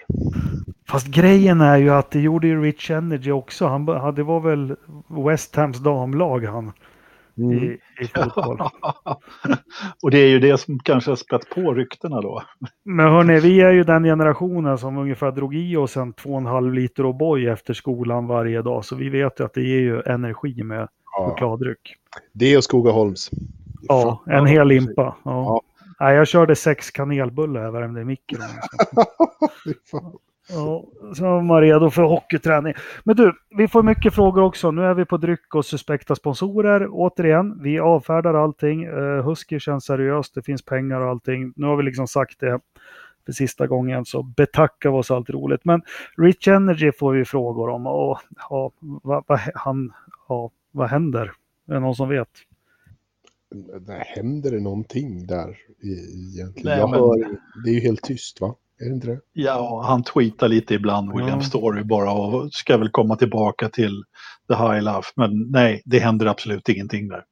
Fast grejen är ju att det gjorde ju Rich Energy också. Han det var väl West Hams damlag han Mm. i, i fotboll. Och det är ju det som kanske har spett på ryktena då. Men hörni, vi är ju den generationen som ungefär drog i oss en 2,5 liter O'boy efter skolan varje dag. Så vi vet ju att det ger ju energi med Ja, chokladdryck. det och Skogaholms. Ja, en hel limpa. Ja. Nej, jag körde sex kanelbullar jag värmde i mikron. Ja, så var man redo för hockeyträning. Men du, vi får mycket frågor också. Nu är vi på dryck och suspekta sponsorer. Återigen, vi avfärdar allting. Uh, Husky känns seriöst, det finns pengar och allting. Nu har vi liksom sagt det. för sista gången så betackar vi oss allt roligt. Men Rich Energy får vi frågor om och ja, vad, vad, han, ja, vad händer? Är det någon som vet? Händer det någonting där egentligen? Nej, jag men- hör, det är ju helt tyst va? Är det inte det? Ja, han tweetar lite ibland, William Ja. Story bara och ska väl komma tillbaka till The High Life. Men nej, det händer absolut ingenting där.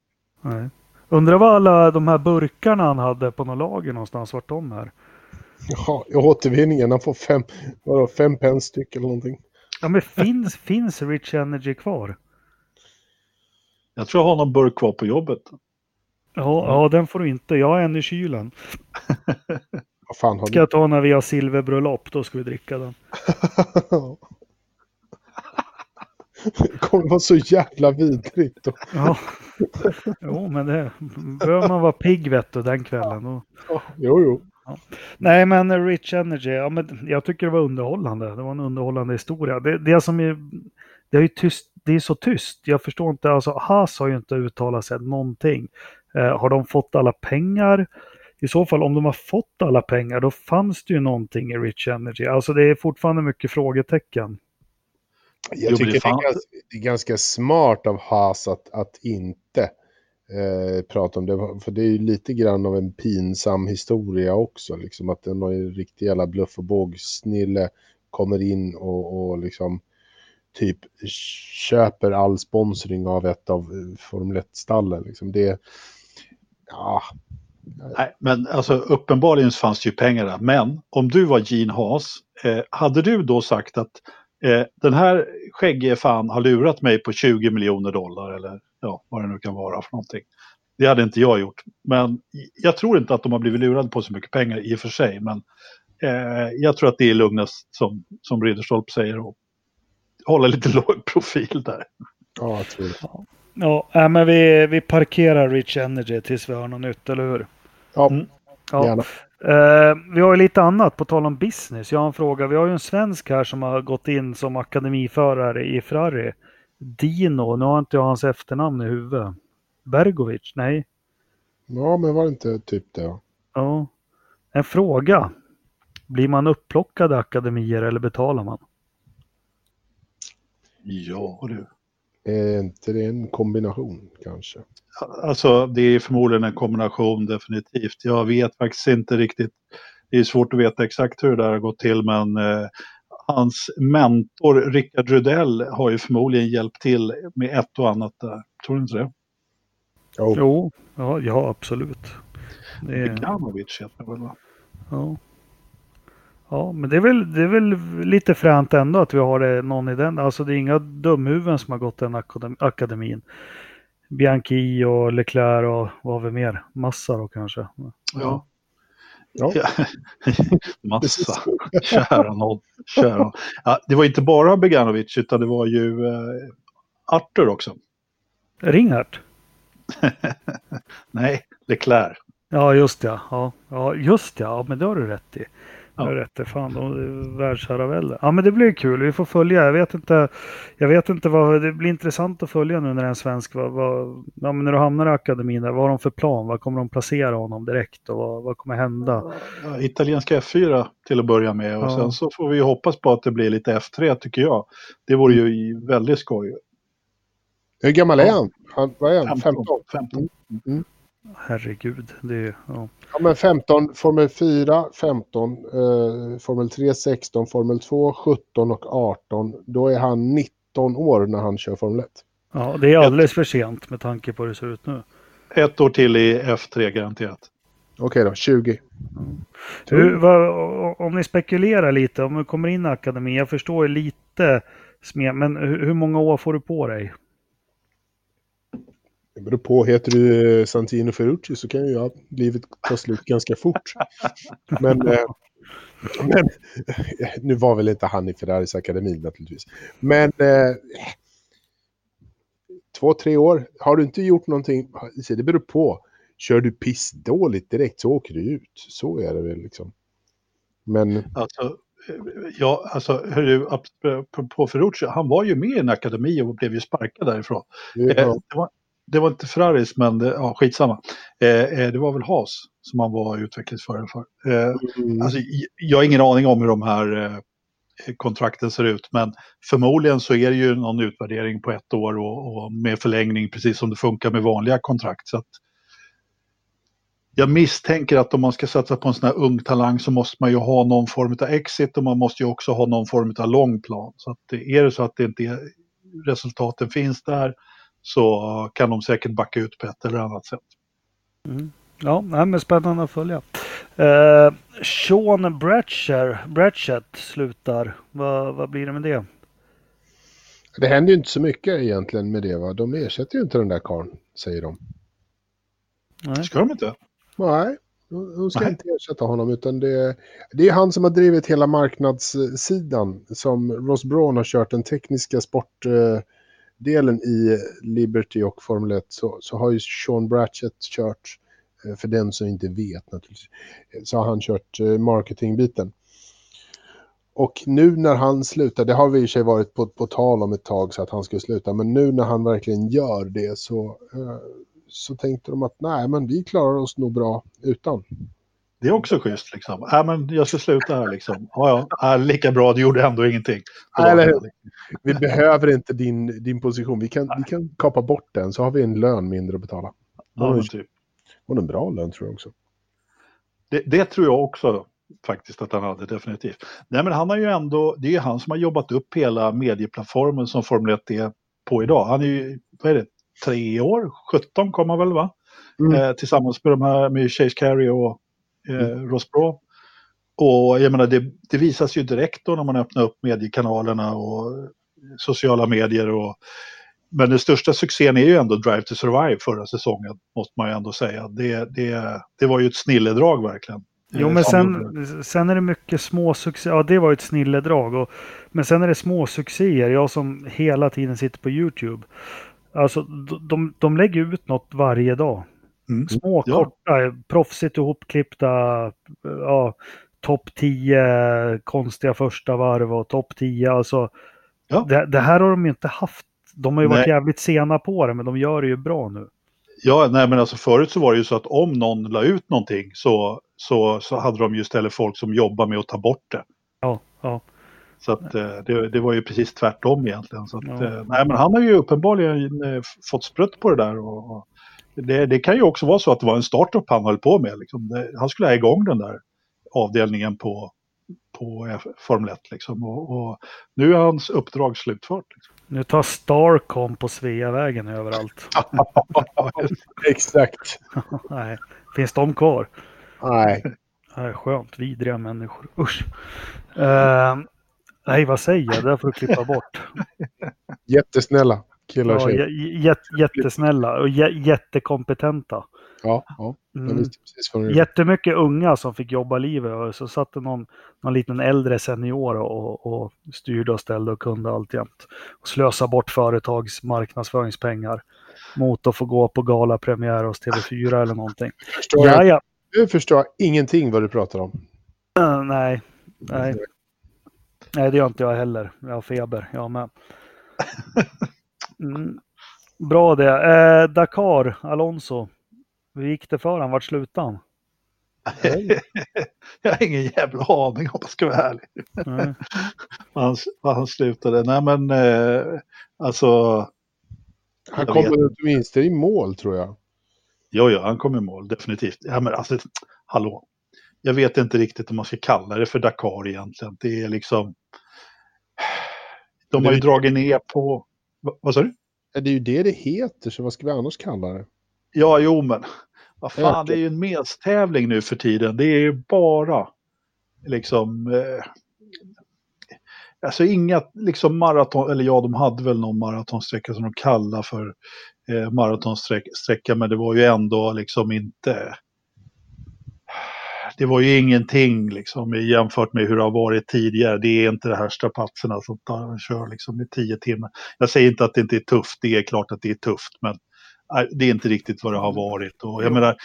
Nej. Undrar vad alla de här burkarna han hade på något lager någonstans, vart de är? Jaha, återvinningen, han får fem, vadå, fem pence styck eller någonting. Ja men finns, finns Rich Energy kvar? Jag tror jag har någon burk kvar på jobbet. Ja, ja den får du inte. Jag har en i kylen. Fan har Ska jag ta när vi har silverbröllop, då ska vi dricka den. det kommer vara så jävla vidrigt. då. Ja. Jo, men det behöver man vara pigg vet du, den kvällen. Då. Ja, jo, jo. Nej, men Rich Energy, ja, men jag tycker det var underhållande. Det var en underhållande historia. Det, det som är, det är ju tyst, det är så tyst. Jag förstår inte, alltså Haas har ju inte uttalat sig någonting. Eh, har de fått alla pengar? I så fall, om de har fått alla pengar, då fanns det ju någonting i Rich Energy. Alltså det är fortfarande mycket frågetecken. Jag tycker det det är, ganska, det är ganska smart av Haas att, att inte eh, prata om det. För det är ju lite grann av en pinsam historia också. Liksom att en en riktig jävla bluff och bågsnille kommer in och, och liksom typ köper all sponsring av ett av Formel 1-stallen. Liksom det, ja, Nej, men alltså uppenbarligen fanns det ju pengar där. Men om du var Gene Haas, eh, hade du då sagt att eh, den här skäggige fan har lurat mig på 20 miljoner dollar eller ja, vad det nu kan vara för någonting. Det hade inte jag gjort. Men jag tror inte att de har blivit lurade på så mycket pengar i och för sig. Men eh, jag tror att det är lugnast som, som Ridderstolpe säger och hålla lite låg profil där. ja, jag tror det. Ja, men vi, vi parkerar Rich Energy tills vi har något nytt, eller hur? Ja, Mm. Ja. gärna. Eh, vi har ju lite annat på tal om business. Jag har en fråga. Vi har ju en svensk här som har gått in som akademiförare i Ferrari. Dino, nu har inte jag hans efternamn i huvudet. Bergovic? Nej. Ja, men var det inte typ det? Ja. Ja. En fråga. Blir man upplockad i akademier eller betalar man? Ja, du. Är inte det en kombination kanske? Alltså det är förmodligen en kombination definitivt. Jag vet faktiskt inte riktigt. Det är svårt att veta exakt hur det där har gått till men eh, hans mentor Rickard Rudell har ju förmodligen hjälpt till med ett och annat där. Tror du inte det? Jo, Jo, ja, ja absolut. Det är, Beganovic heter det väl va? ja. Ja, men det är, väl, det är väl lite fränt ändå att vi har någon i den. Alltså det är inga dumhuvuden som har gått den akadem, akademin. Bianchi och Leclerc och vad har vi mer? Massa då kanske. Ja. Ja. Massa. Kära nåd. Kära. Ja, det var inte bara Beganovic utan det var ju eh, Arthur också. Ringart? Nej, Leclerc. Ja, just ja. ja. Ja, just ja. ja. Men det har du rätt i. Ja. i. Fan, de är världsherravälde. Ja, men det blir kul. Vi får följa. Jag vet inte. Jag vet inte vad. Det blir intressant att följa nu när en svensk. Vad, vad, ja, men när du hamnar i akademin, där, vad har de för plan? Vad kommer de placera honom direkt och vad, vad kommer hända? Ja, italienska F4 till att börja med och Ja. sen så får vi ju hoppas på att det blir lite F3 tycker jag. Det vore ju väldigt skoj. hur gammal är han? han vad är han? 15? 15. Herregud. Det är, ja. Ja, men 15, Formel 4, 15, eh, Formel 3, 16, Formel 2, 17 och 18. Då är han 19 år när han kör Formel 1. ja, det är alldeles för sent med tanke på hur det ser ut nu. Ett år till i F3 garanterat. Okej då, 20. Hur, vad, om ni spekulerar lite, om du kommer in i akademin, jag förstår ju lite, men hur, hur många år får du på dig? Det beror på, heter du Santino Ferrucci så kan ju ja, livet ta slut ganska fort. Men, eh, men eh, nu var väl inte han i Ferraris akademi naturligtvis. Men eh, två, tre år. Har du inte gjort någonting, det beror på. Kör du pissdåligt direkt så åker du ut. Så är det väl liksom. Men Alltså, ja, alltså, hörru, på Ferrucci, han var ju med i en akademi och blev ju sparkad därifrån. Eh, det, var, det var inte Ferraris, men det, ja, skitsamma. Eh, eh, det var väl Haas som han var utvecklingsförare för. Eh, Mm. alltså, jag har ingen aning om hur de här eh, kontrakten ser ut, men förmodligen så är det ju någon utvärdering på ett år och, och med förlängning, precis som det funkar med vanliga kontrakt. Så att, jag misstänker att om man ska satsa på en sån här ung talang så måste man ju ha någon form av exit och man måste ju också ha någon form av lång plan. Så att det- är det så att det inte är, resultaten finns där så kan de säkert backa ut på ett eller annat sätt. Ja, nej, men spännande att följa. Eh, Sean Bratcher, Bratchett slutar. Vad, vad blir det med det? Det händer ju inte så mycket egentligen med det va. De ersätter ju inte den där karln, säger de. Nej. Ska de inte? Nej, de ska Nej. inte ersätta honom utan det, det är han som har drivit hela marknadssidan. Som Ross Braun har kört den tekniska delen i Liberty och Formel 1 så, så har ju Sean Bratchett kört, eh, för den som inte vet naturligtvis, eh, så har han kört eh, marketingbiten. Och nu när han slutar, det har vi i och för sig varit på, på tal om ett tag så att han skulle sluta, men nu när han verkligen gör det så, så tänkte de att nej men vi klarar oss nog bra utan. Det är också schysst liksom. Ja, men jag ska sluta här liksom. Ja, ja, ja, lika bra, du gjorde ändå ingenting. Hur? Vi behöver inte din, din position, vi kan, vi kan kapa bort den så har vi en lön mindre att betala. Ja, men typ. Och en bra lön tror jag också. det, det tror jag också faktiskt att han hade definitivt. Nej men han har ju ändå, det är ju han som har jobbat upp hela medieplattformen som Formel 1 är på idag. Han är ju, vad är det, tre år, 17 kom han väl va? Mm. Eh, tillsammans med de här, med Chase Carey och eh, Ross Braw. Och jag menar det, det visas ju direkt då när man öppnar upp mediekanalerna och sociala medier och men den största succén är ju ändå Drive to Survive förra säsongen, måste man ju ändå säga. Det, det, det var ju ett snilledrag verkligen. Jo, Eh, men gjorde- sen, sen är det mycket små succéer. Ja, det var ju ett snilledrag. Och, men sen är det små succéer. Jag som hela tiden sitter på YouTube. Alltså, de, de lägger ut något varje dag. Mm. Små, Ja. korta, proffsigt ihopklippta, ja, topp 10 konstiga första varv och topp 10. Alltså, Ja. det, det här har de ju inte haft. De har ju varit Nej. jävligt sena på det, men de gör det ju bra nu. Ja, nej men alltså förut så var det ju så att om någon la ut någonting så, så, så hade de ju istället folk som jobbar med att ta bort det. Ja, ja. Så att eh, det, det var ju precis tvärtom egentligen. Så att, Ja. eh, nej men han har ju uppenbarligen eh, fått sprutt på det där. Och, och det, det kan ju också vara så att det var en startup han höll på med. Liksom. Det, han skulle ha igång den där avdelningen på, på Formel 1. Liksom. Och, och nu är hans uppdrag slutfört. Liksom. Nu tar Starcom på Sveavägen överallt. Exakt. Nej, finns de kvar? Nej. Nej, skönt, vidriga människor. Usch. Eh, nej, vad säger jag? Det får du klippa bort. Jättesnälla killar och Ja, jättesnälla och jä- jättekompetenta. Ja, ja. Mm. Jättemycket unga som fick jobba livet och så satt det någon, någon liten äldre senior och, och styrde och ställde och kunde allt jämt. Och slösa bort företags marknadsföringspengar mot att få gå på galapremiär hos TV4 eller någonting. förstår. Ja, ja. nu förstår jag ingenting vad du pratar om. Eh, nej, nej. Nej, det gör inte jag heller. Jag har feber, jag med. Mm. Bra det. Eh, Dakar, Alonso. Hur gick det för han? Vart slutade han? jag har ingen jävla aning om jag ska vara ärlig. Vad han, slutade. Nej men eh, alltså, Han kommer åtminstone i mål tror jag. jo, jo, han kom i mål definitivt. Ja, men alltså, hallå. Jag vet inte riktigt om man ska kalla det för Dakar egentligen. Det är liksom... De har ju dragit ner på... Va, vad sa du? Det är ju det det heter, så vad ska vi annars kalla det? Ja, jo, men vad fan, Ja, det är ju en medstävling nu för tiden. Det är ju bara liksom... Eh, alltså inga liksom maraton, eller ja, de hade väl någon maratonsträcka som de kallar för eh, maratonsträcka, men det var ju ändå liksom inte... Det var ju ingenting liksom jämfört med hur det har varit tidigare. Det är inte de här strapatserna som tar, kör liksom i tio timmar. Jag säger inte att det inte är tufft, det är klart att det är tufft, men nej, det är inte riktigt vad det har varit. Och jag menar,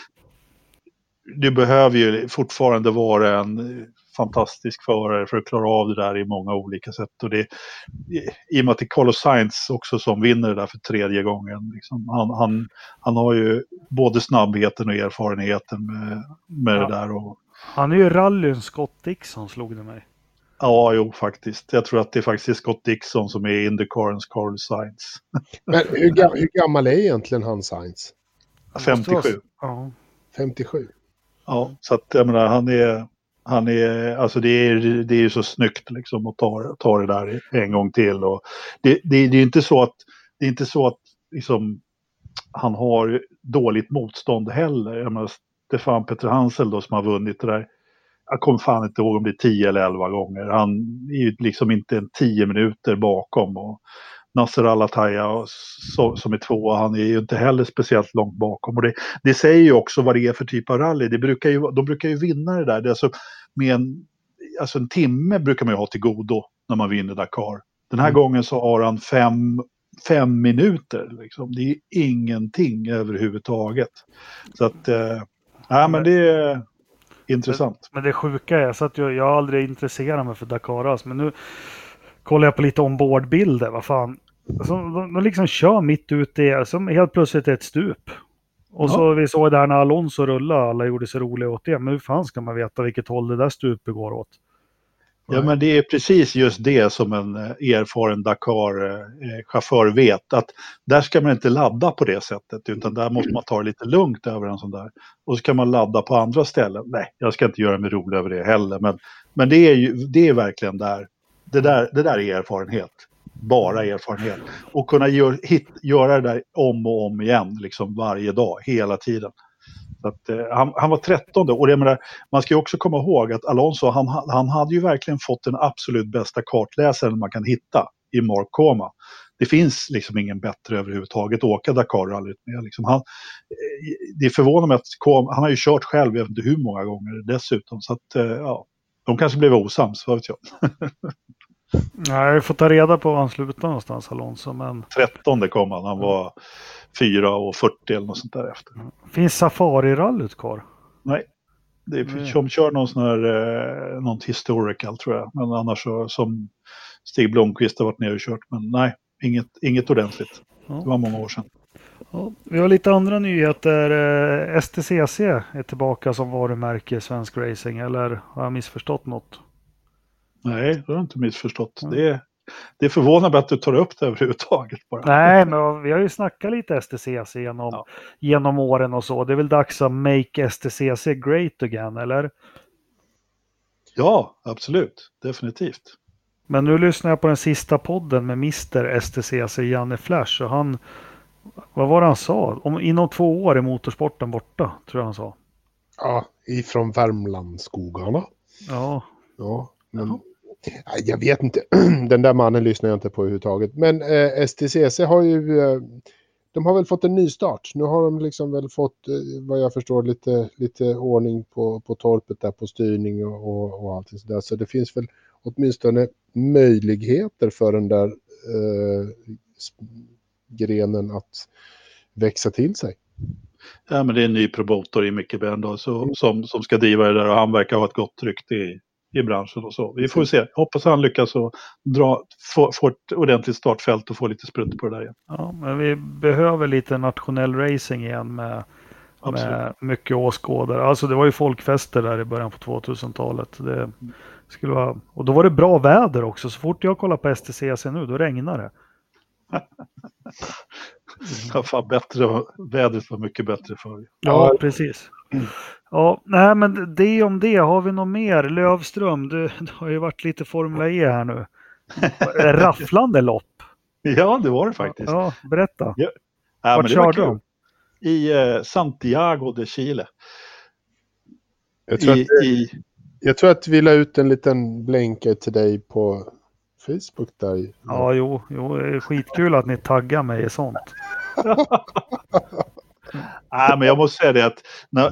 du behöver ju fortfarande vara en fantastisk förare för att klara av det där i många olika sätt. Och det, I och med att det är Carlos Sainz också som vinner det där för tredje gången. Liksom. Han, han, han har ju både snabbheten och erfarenheten med, med ja. det där. Och... Han är ju rallyns Scott Dixon slog det mig. Ja, jo faktiskt. Jag tror att det är faktiskt Scott Dixon som är Indycarens Carl Sainz. Men hur, hur gammal är egentligen han Sainz? 57. Ja. 57. Ja, så att jag menar han är, han är, alltså det är, det är ju så snyggt liksom att ta, ta det där en gång till. Och det, det, det är inte så att, det är inte så att liksom, han har dåligt motstånd heller. Jag menar, Stefan Peter Hansel då som har vunnit det där. Jag kommer fan inte ihåg om det är 10 eller 11 gånger. Han är ju liksom inte en 10 minuter bakom. Och Nasser Al-Attaya som är två, han är ju inte heller speciellt långt bakom. Och det, det säger ju också vad det är för typ av rally. Det brukar ju, de brukar ju vinna det där. Det alltså, med en, alltså en timme brukar man ju ha till godo när man vinner Dakar. Den här mm. gången så har han fem, fem minuter. Liksom. Det är ingenting överhuvudtaget. Så att, eh, ja men det är intressant. Men, men det sjuka är så att jag, jag aldrig intresserat mig för Dakar alltså, men nu kollar jag på lite ombordbilder. Vad fan, Alltså, de, de liksom kör mitt ute i, som helt plötsligt ett stup. Och ja. så vi såg där när Alonso rullade, alla gjorde sig roliga åt det. Men hur fan ska man veta vilket håll det där stupet går åt? Ja men det är precis just det som en eh, erfaren Dakar-chaufför vet. Att där ska man inte ladda på det sättet utan där måste man ta det lite lugnt över en sån där. Och så kan man ladda på andra ställen. Nej, jag ska inte göra mig rolig över det heller. Men, men det, är ju, det är verkligen där. Det där, det där är erfarenhet bara erfarenhet. Och kunna gör, hit, göra det där om och om igen, liksom varje dag, hela tiden. Att, eh, han, han, var 13 och det menar, man ska ju också komma ihåg att Alonso, han, han hade ju verkligen fått den absolut bästa kartläsaren man kan hitta i Mark Koma. Det finns liksom ingen bättre överhuvudtaget att åka Dakar-rallyt med. Liksom han, eh, det förvånar mig att Koma, han har ju kört själv, jag vet inte hur många gånger dessutom. Så att, eh, ja, de kanske blev osams, vad vet jag. Nej, vi får ta reda på var han slutade någonstans Alonso. Men... 13 kom han, han var 4 och 40 eller något sånt där efter. Finns Safari-rallyt kvar? Nej, det är, de kör någon sån här, eh, något historical tror jag. Men annars så, som Stig Blomqvist har varit nere och kört. Men nej, inget, inget ordentligt. Ja. Det var många år sedan. Ja, vi har lite andra nyheter. Eh, STCC är tillbaka som varumärke i svensk racing. Eller har jag missförstått något? Nej, det har jag inte missförstått. Mm. Det, är, det förvånar mig att du tar upp det överhuvudtaget. Bara. Nej, men vi har ju snackat lite STCC genom, ja. genom åren och så. Det är väl dags att make STCC great again, eller? Ja, absolut. Definitivt. Men nu lyssnar jag på den sista podden med Mr STCC, Janne Flash. Och han, vad var det han sa? Om, inom två år är motorsporten borta, tror jag han sa. Ja, ifrån Värmlandsskogarna. Ja. Ja, men, jag vet inte, den där mannen lyssnar jag inte på överhuvudtaget. Men eh, STCC har ju, eh, de har väl fått en ny start. Nu har de liksom väl fått, eh, vad jag förstår, lite, lite ordning på, på torpet där på styrning och, och, och allting sådär. Så det finns väl åtminstone möjligheter för den där eh, grenen att växa till sig. Ja, men det är en ny promotor i Micke Bern mm. som, som ska driva det där och han verkar ha ett gott rykte i, i branschen och så. Vi får se. Hoppas han lyckas och dra, få, få ett ordentligt startfält och få lite sprutt på det där igen. Ja, men vi behöver lite nationell racing igen med, med mycket åskådare. Alltså det var ju folkfester där i början på 2000-talet. Det skulle vara, och då var det bra väder också. Så fort jag kollar på STCC nu, då regnar det. ja, fan, bättre, vädret var mycket bättre förr. Ja, precis. Ja, nej men det om det. Har vi något mer? Lövström, det, det har ju varit lite Formula E här nu. Rafflande lopp. Ja, det var det faktiskt. Ja, berätta. Ja. Ja, Vart körde de? I eh, Santiago de Chile. Jag tror, I, att, i... jag tror att vi la ut en liten blänka till dig på Facebook där. Ja, jo, jo, det är skitkul att ni taggar mig i sånt. Nej, men jag måste säga det att när,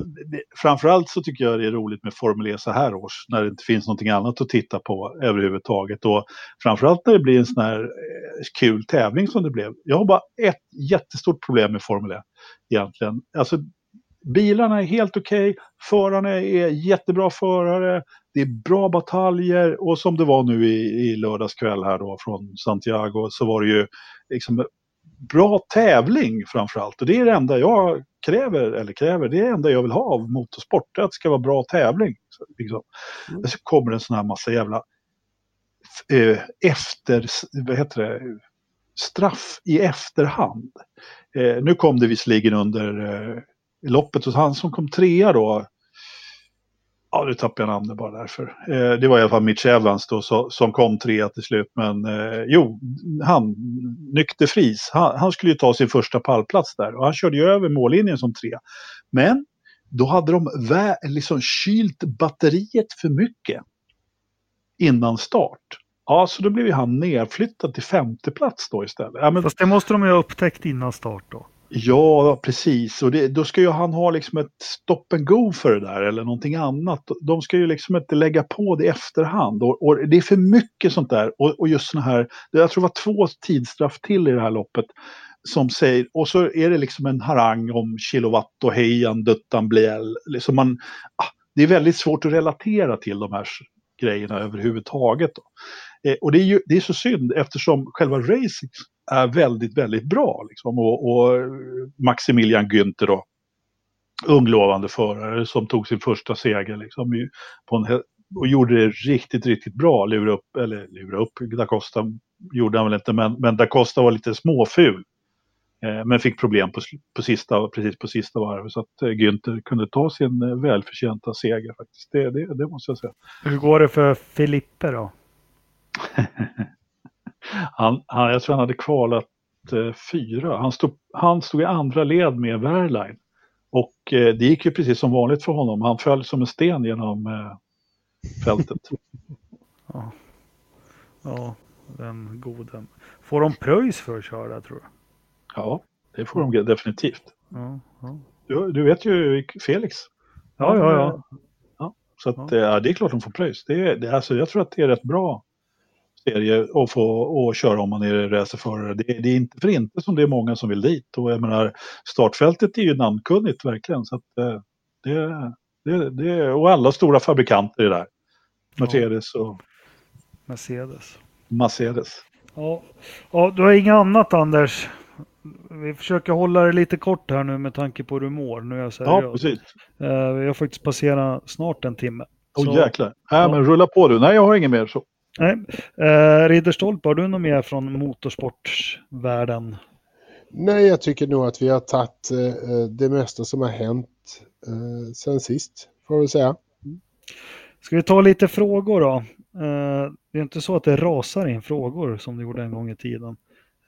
framförallt så tycker jag det är roligt med Formel E så här års när det inte finns någonting annat att titta på överhuvudtaget. Och framförallt när det blir en sån här eh, kul tävling som det blev. Jag har bara ett jättestort problem med Formel E egentligen. Alltså, bilarna är helt okej, okay, förarna är jättebra förare, det är bra bataljer och som det var nu i, i lördags kväll här då från Santiago så var det ju liksom bra tävling framförallt. Och det är det enda jag kräver, eller kräver, det är det enda jag vill ha av motorsport, att det ska vara bra tävling. Så, liksom. mm. så kommer en sån här massa jävla eh, efter, vad heter det, straff i efterhand. Eh, nu kom det visserligen under eh, i loppet och han som kom trea då, ja nu tappar jag namnet bara därför. Eh, det var i alla fall Mitch Evans då så, som kom trea till slut. Men eh, jo, han, Nykterfris, han, han skulle ju ta sin första pallplats där och han körde ju över mållinjen som trea. Men då hade de vä- liksom kylt batteriet för mycket innan start. Ja, så då blev ju han nedflyttad till femte plats då istället. Ja, men... Fast det måste de ju ha upptäckt innan start då. Ja, precis. Och det, då ska ju han ha liksom ett stop and go för det där eller någonting annat. De ska ju liksom inte lägga på det i efterhand. Och, och det är för mycket sånt där. Och, och just såna här, jag tror det var två tidsstraff till i det här loppet. Som säger, och så är det liksom en harang om kilowatt och hejan, duttan, bliel. Liksom man, ah, det är väldigt svårt att relatera till de här grejerna överhuvudtaget. Då. Eh, och det är ju det är så synd eftersom själva racing är väldigt, väldigt bra. Liksom. Och, och Maximilian Günther då, unglovande förare som tog sin första seger liksom, på en, och gjorde det riktigt, riktigt bra. Lura upp, eller lura upp, Da Costa gjorde han väl inte, men, men Da Costa var lite småful. Eh, men fick problem på, på sista, precis på sista varvet så att eh, Günther kunde ta sin eh, välförtjänta seger faktiskt. Det, det, det måste jag säga. Hur går det för Filippe då? han, han, jag tror han hade kvalat eh, fyra. Han stod, han stod i andra led med Wehrlein. Och eh, det gick ju precis som vanligt för honom. Han föll som en sten genom eh, fältet. ja. ja, den goden. Får de pröjs för att köra tror du? Ja, det får de definitivt. Ja, ja. Du, du vet ju Felix. Ja, ja, ja. ja så att, ja. det är klart de får pröjs. Det, det, alltså, jag tror att det är rätt bra serie att få och köra om man är racerförare. Det, det, är inte för inte som det är många som vill dit. Och jag menar, startfältet är ju namnkunnigt verkligen. Så att, eh, det, det, det, och alla stora fabrikanter är där. Mercedes och Mercedes. Mercedes. Ja. ja, du har inget annat Anders? Vi försöker hålla det lite kort här nu med tanke på hur du mår. Nu är jag seriös. Ja, precis. Uh, vi har faktiskt passerat snart en timme. Åh oh, jäklar. Äh, ja. men rulla på du. Nej, jag har inget mer. Så. Nej. Eh, Ridderstolpe, har du något mer från motorsportsvärlden? Nej, jag tycker nog att vi har tagit eh, det mesta som har hänt eh, sen sist, får jag säga. Ska vi ta lite frågor då? Eh, det är inte så att det rasar in frågor som det gjorde en gång i tiden.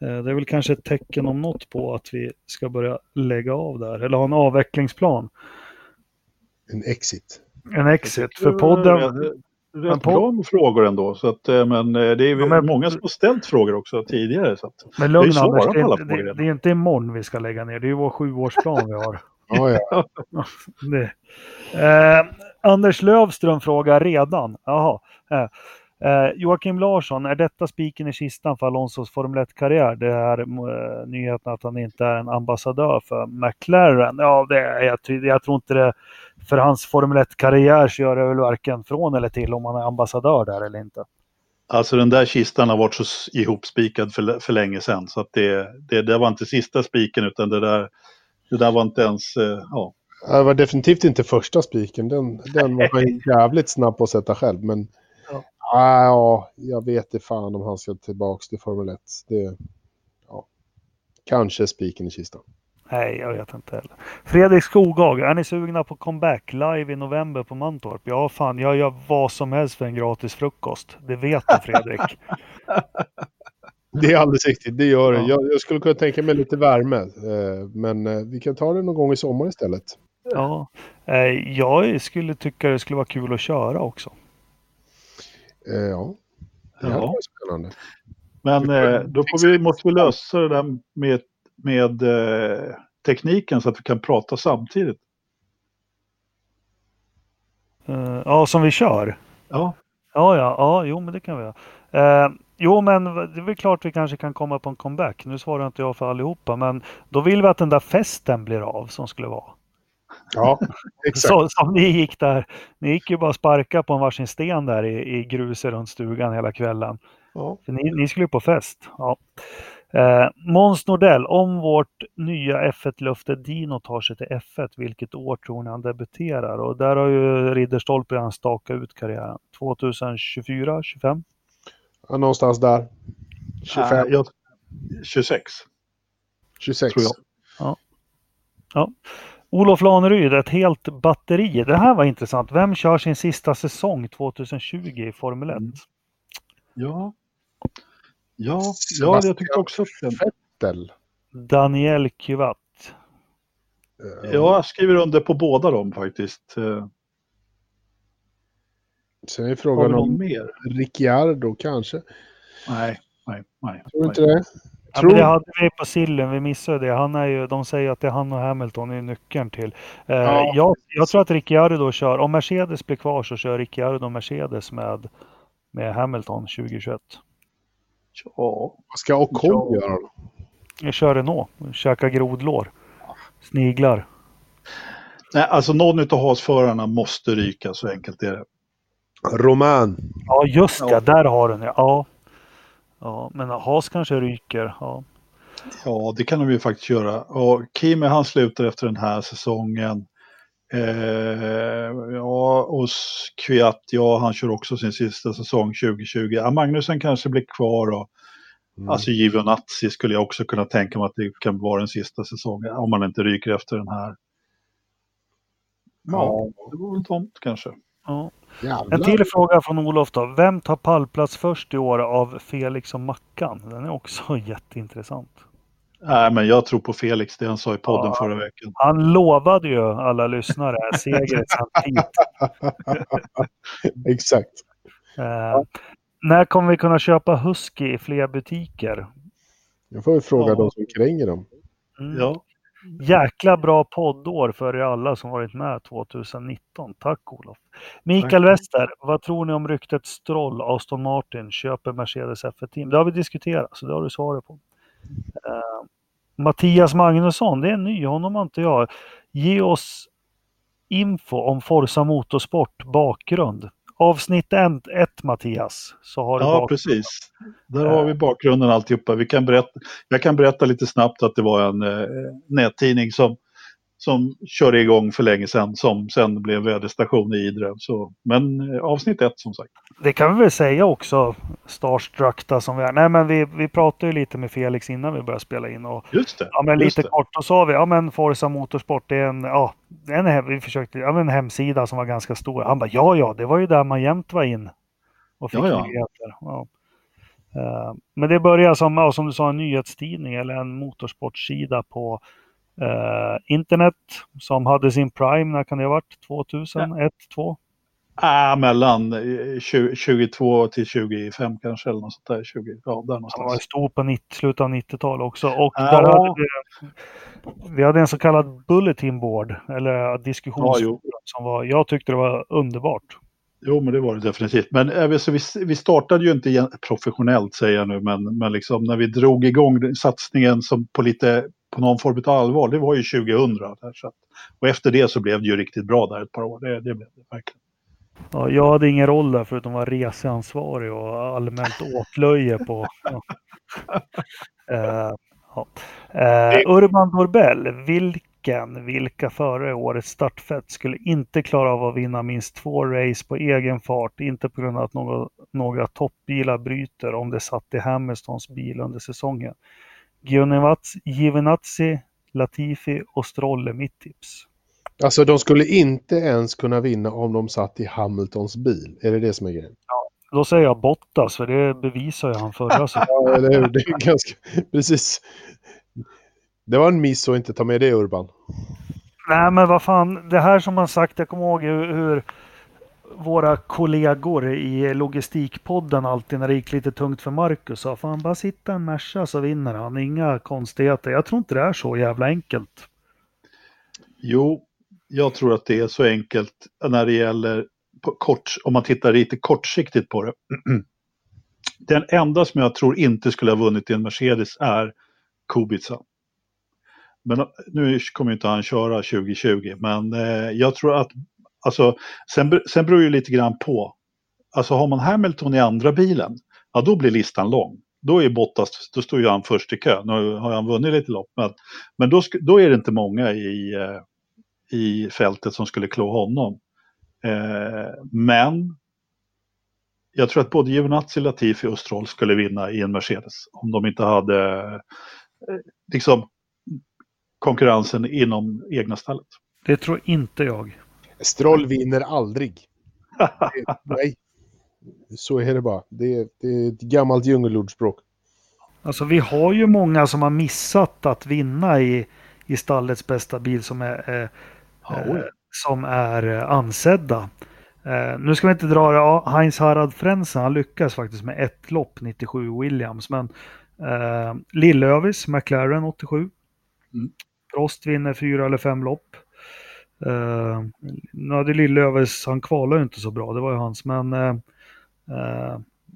Eh, det är väl kanske ett tecken om något på att vi ska börja lägga av där, eller ha en avvecklingsplan. En exit. En exit, för podden, rätt på... bra med frågor ändå. Så att, eh, men eh, det är ja, men... många som har ställt frågor också tidigare. Så att, men lugn det är Anders, det är, det, det är inte imorgon vi ska lägga ner. Det är ju vår sjuårsplan vi har. oh, ja. eh, Anders Lövström frågar redan. Jaha. Eh, Eh, Joakim Larsson, är detta spiken i kistan för Alonsos Formel 1-karriär? Det är eh, nyheten att han inte är en ambassadör för McLaren. Ja, det är, jag, jag tror inte det. För hans Formel 1-karriär så gör det väl varken från eller till om han är ambassadör där eller inte. Alltså den där kistan har varit så ihopspikad för, för länge sedan så att det, det, det var inte sista spiken utan det där, det där var inte ens, eh, ja. Det var definitivt inte första spiken, den, den var man jävligt snabb på att sätta själv. Men Ah, ja, jag vet inte fan om han ska tillbaka till Formel 1. Det, ja, kanske spiken i kistan. Nej, jag vet inte heller. Fredrik Skogag, är ni sugna på comeback live i november på Mantorp? Ja, fan, jag gör vad som helst för en gratis frukost. Det vet du, Fredrik. det är alldeles riktigt, det gör det. Ja. Jag, jag, skulle kunna tänka mig lite värme, eh, men eh, vi kan ta det någon gång i sommar istället. Ja, eh, jag skulle tycka det skulle vara kul att köra också. Eh, ja, det ja. var spännande. Men eh, då får vi, måste vi lösa det där med, med eh, tekniken så att vi kan prata samtidigt. Uh, ja, som vi kör? Ja. Ja, ja, ja, jo, men det kan vi göra. Uh, jo, men det är väl klart vi kanske kan komma på en comeback. Nu svarar inte jag för allihopa, men då vill vi att den där festen blir av som skulle vara. Ja, exakt. Så, som ni gick där. Ni gick ju bara sparka på en varsin sten där i, i gruset runt stugan hela kvällen. Ja. För ni, ni skulle på fest. Ja. Eh, Måns Nordell, om vårt nya F1-löfte Dino tar sig till F1, vilket år tror ni han debuterar? Och där har ju Ridderstolpe redan stakat ut karriären. 2024, 25? Ja, någonstans där. 25, Äh, jag, 26, 26. tror jag. Olof Laneryd, ett helt batteri. Det här var intressant. Vem kör sin sista säsong 2020 i Formel 1? Mm. Ja. Ja, ja, jag tyckte också att den... Vettel. Daniel Kyvat. Eh, Ja, jag skriver under på båda dem faktiskt. Eh, Sen är frågan om mer? Ricciardo kanske. Nej, nej, nej. Tror du nej. inte det? Ja, Tror men det hade vi på sillen, vi missade det. Han är ju, de säger att det är han och Hamilton är nyckeln till. Eh, Ja. jag, jag tror att Ricciardo kör, om Mercedes blir kvar så kör Ricciardo Mercedes med, med Hamilton 2021. Ja, Vad ska Ocon Ja. göra då? Jag kör Renault, käkar grodlår. Sniglar. nej, alltså någon av hasförarna måste ryka, så enkelt är det. Roman. Ja just det, Ja. där har du det. Ja. Ja. Men Haas kanske ryker. Ja. Ja, det kan de ju faktiskt göra. Och Kimi han slutar efter den här säsongen. Eh, ja, och Kviat, ja han kör också sin sista säsong 2020. Ja, Magnusen kanske blir kvar och Mm. alltså Giovinazzi skulle jag också kunna tänka mig att det kan vara den sista säsongen. Om man inte ryker efter den här. Ja, det var väl tomt kanske. Ja. Jävlar. En till fråga från Olof då. Vem tar pallplats först i år av Felix och Mackan? Den är också jätteintressant. Nej, men jag tror på Felix, det han sa i podden Ja. förra veckan. Han lovade ju alla lyssnare seger samtidigt. Exakt. Eh, när kommer vi kunna köpa Husky i fler butiker? Jag får ju fråga Ja. de som kränger dem. Mm. Ja, Jäkla bra poddår för er alla som varit med 2019. Tack Olof. Mikael. Wester, vad tror ni om ryktet Stroll, Aston Martin, köper Mercedes F1-team? Det har vi diskuterat, så det har du svaret på. Eh, Mattias Magnusson, det är en ny, honom har inte jag. Ge oss info om Forza Motorsport bakgrund. Avsnitt 1 Mattias, så har du ja precis. Där har vi bakgrunden alltihopa. Vi kan berätta, jag kan berätta lite snabbt att det var en eh, nättidning som, som körde igång för länge sedan som sen blev väderstation i Idre. Så, men eh, avsnitt ett som sagt. Det kan vi väl säga också, starstruckta som vi är. Nej men vi, vi pratade ju lite med Felix innan vi började spela in och Just det. ja, men lite det. kort och sa vi, ja men Forza Motorsport är en, ja, en, vi försökte, ja, en hemsida som var ganska stor. Han bara, ja ja, det var ju där man jämt var in och fick Ja, ja. nyheter. Ja. Eh, men det börjar som, som du sa, en nyhetstidning eller en motorsportsida på internet som hade sin prime, när kan det ha varit? 2001, 2? Ah, mellan eh, 20, 22 till 25 kanske eller något sånt där. 20, ja, där Han var någonstans. stor på 90, slutet av 90-talet också. Och Ja. där hade vi, vi hade en så kallad bulletin board, eller diskussionsforum, Ja, som var, jag tyckte det var underbart. Jo, men det var det definitivt. Men eh, vi- vi, startade ju inte professionellt säger jag nu, men, men liksom när vi drog igång satsningen som på lite på någon form av allvar, det var ju 2000. Där, så att, och efter det så blev det ju riktigt bra där ett par år. Det, det blev det verkligen. Ja, jag hade ingen roll där förutom att vara reseansvarig och allmänt åtlöje på... Ja. Eh, ja. Eh, Urban Dorbell, vilken, vilka förare i årets startfett skulle inte klara av att vinna minst två race på egen fart, inte på grund av att några, några toppbilar bryter om det satt i Hamiltons bil under säsongen. Giovinazzi, Latifi och Stroll är mitt tips. Alltså de skulle inte ens kunna vinna om de satt i Hamiltons bil. Är det det som är grejen? Då säger jag Bottas, för det bevisar ju han förra. Ja, eller hur? Det är ganska... Precis. Det var en miss att inte ta med det Urban. Nej men vad fan, det här som man sagt, jag kommer ihåg hur, hur våra kollegor i logistikpodden alltid när det gick lite tungt för Marcus sa fan bara sitta en Merca så vinner han, inga konstigheter. Jag tror inte det är så jävla enkelt. Jo, jag tror att det är så enkelt när det gäller på kort, om man tittar lite kortsiktigt på det. Den enda som jag tror inte skulle ha vunnit i en Mercedes är Kubica. Men nu kommer inte han köra 2020, men eh, jag tror att, alltså, sen, sen beror ju lite grann på. Alltså har man Hamilton i andra bilen, ja då blir listan lång. Då är Bottas, då står ju han först i kö. Nu har han vunnit lite lopp, men, men då, då är det inte många i, eh, i fältet som skulle klå honom. Eh, men jag tror att både Giovinazzi, Latifi och Stroll skulle vinna i en Mercedes om de inte hade eh, liksom konkurrensen inom egna stallet. Det tror inte jag. Stroll vinner aldrig. Nej, så är det bara. Det är, det är ett gammalt djungelordspråk. Alltså vi har ju många som har missat att vinna i, i stallets bästa bil som är, eh, eh, som är ansedda. Eh, nu ska vi inte dra det, Heinz Harald Frenzen, han lyckas faktiskt med ett lopp 97 Williams. Men eh, Lillövis, McLaren 87. Mm. Frost vinner fyra eller fem lopp. Eh, nu hade Lillövis, han kvalade ju inte så bra, det var ju hans. Men eh,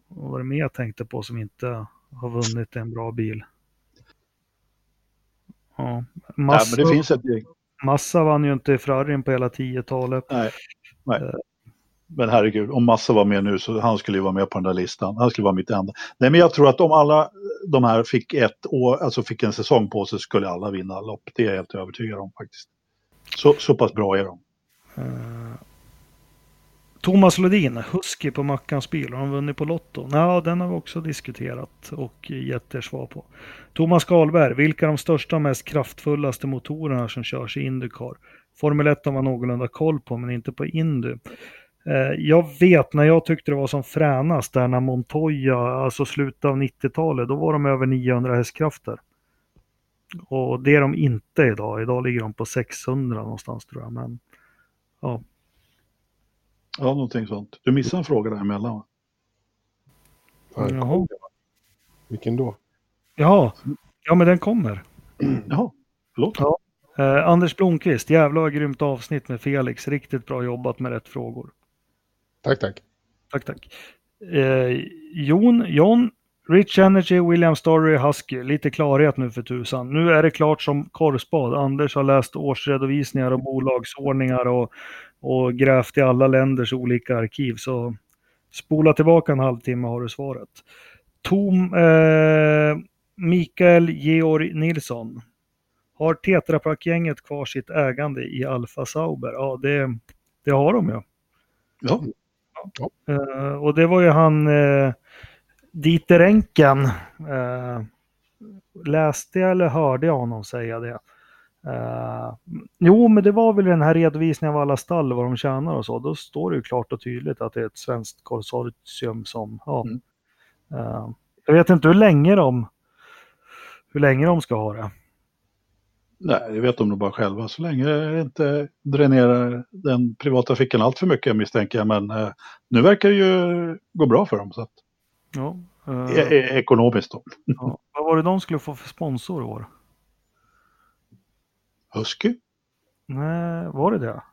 vad var det mer jag tänkte på som inte har vunnit en bra bil? Ja, massa, Nej, men det finns ett Massa vann ju inte i Ferrarin på hela 10-talet. Nej. Nej. Men herregud, om Massa var med nu så han skulle ju vara med på den där listan. Han skulle vara mitt enda. Nej men jag tror att om alla de här fick ett år, alltså fick en säsong på sig skulle alla vinna lopp. Det är jag helt övertygad om faktiskt. Så, så pass bra är de. Uh, Thomas Lodin, Husky på Mackans bil, har han vunnit på Lotto? Ja, den har vi också diskuterat och gett er svar på. Thomas Karlberg, vilka är de största och mest kraftfullaste motorerna som körs i Indycar? Formel 1 har man någorlunda koll på, men inte på Indy. Eh, jag vet när jag tyckte det var som fränast där när Montoya, alltså slutet av 90-talet, då var de över 900 hästkrafter. Och det är de inte idag. Idag ligger de på 600 någonstans tror jag. Men, ja. ja, någonting sånt. Du missade en fråga däremellan va? Jaha. Vilken då? Ja, ja men den kommer. Jaha, förlåt. Ja. Eh, Anders Blomqvist, jävla grymt avsnitt med Felix. Riktigt bra jobbat med rätt frågor. Tack, tack. Tack, tack. Eh, Jon, John, Rich Energy, William Story, Husky. Lite klarhet nu för tusan. Nu är det klart som korvspad. Anders har läst årsredovisningar och bolagsordningar och, och grävt i alla länders olika arkiv. Så spola tillbaka en halvtimme har du svaret. Tom, eh, Mikael Georg Nilsson. Har Tetra Pak-gänget kvar sitt ägande i Alfa Sauber? Ja, det, det har de ju. Ja. Ja. Uh, och det var ju han uh, Dieter Enken. Uh, läste jag eller hörde jag honom säga det? Uh, jo, men det var väl den här redovisningen av alla stall, vad de tjänar och så. Då står det ju klart och tydligt att det är ett svenskt konsortium som, ja. Mm. Uh, jag vet inte hur länge de, hur länge de ska ha det. Nej, det vet de nog bara själva. Så länge det inte dränerar den privata fickan allt för mycket misstänker jag. Men eh, nu verkar det ju gå bra för dem. Så att, ja, eh, e e ekonomiskt då. Ja. Vad var det de skulle få för sponsor i år? Husky? Nej, var det det?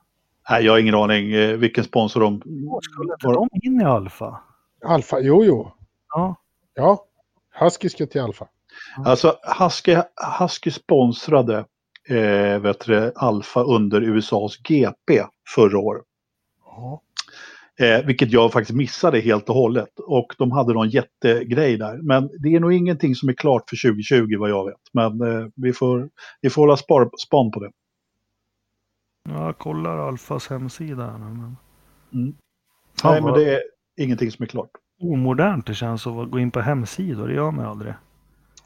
Nej, jag har ingen aning eh, vilken sponsor de... Skulle inte de in i Alfa? Alfa, jo, jo. Ja. Ja, Husky ska till Alfa. Alltså Husky, Husky sponsrade eh, vet du, Alfa under USAs GP förra året. Ja. Eh, vilket jag faktiskt missade helt och hållet. Och de hade någon jättegrej där. Men det är nog ingenting som är klart för 2020 vad jag vet. Men eh, vi, får, vi får hålla spar, span på det. Jag kollar Alfas hemsida. Här, men... Mm. Nej, men det är ingenting som är klart. Omodernt det känns att gå in på hemsidor, det gör man aldrig.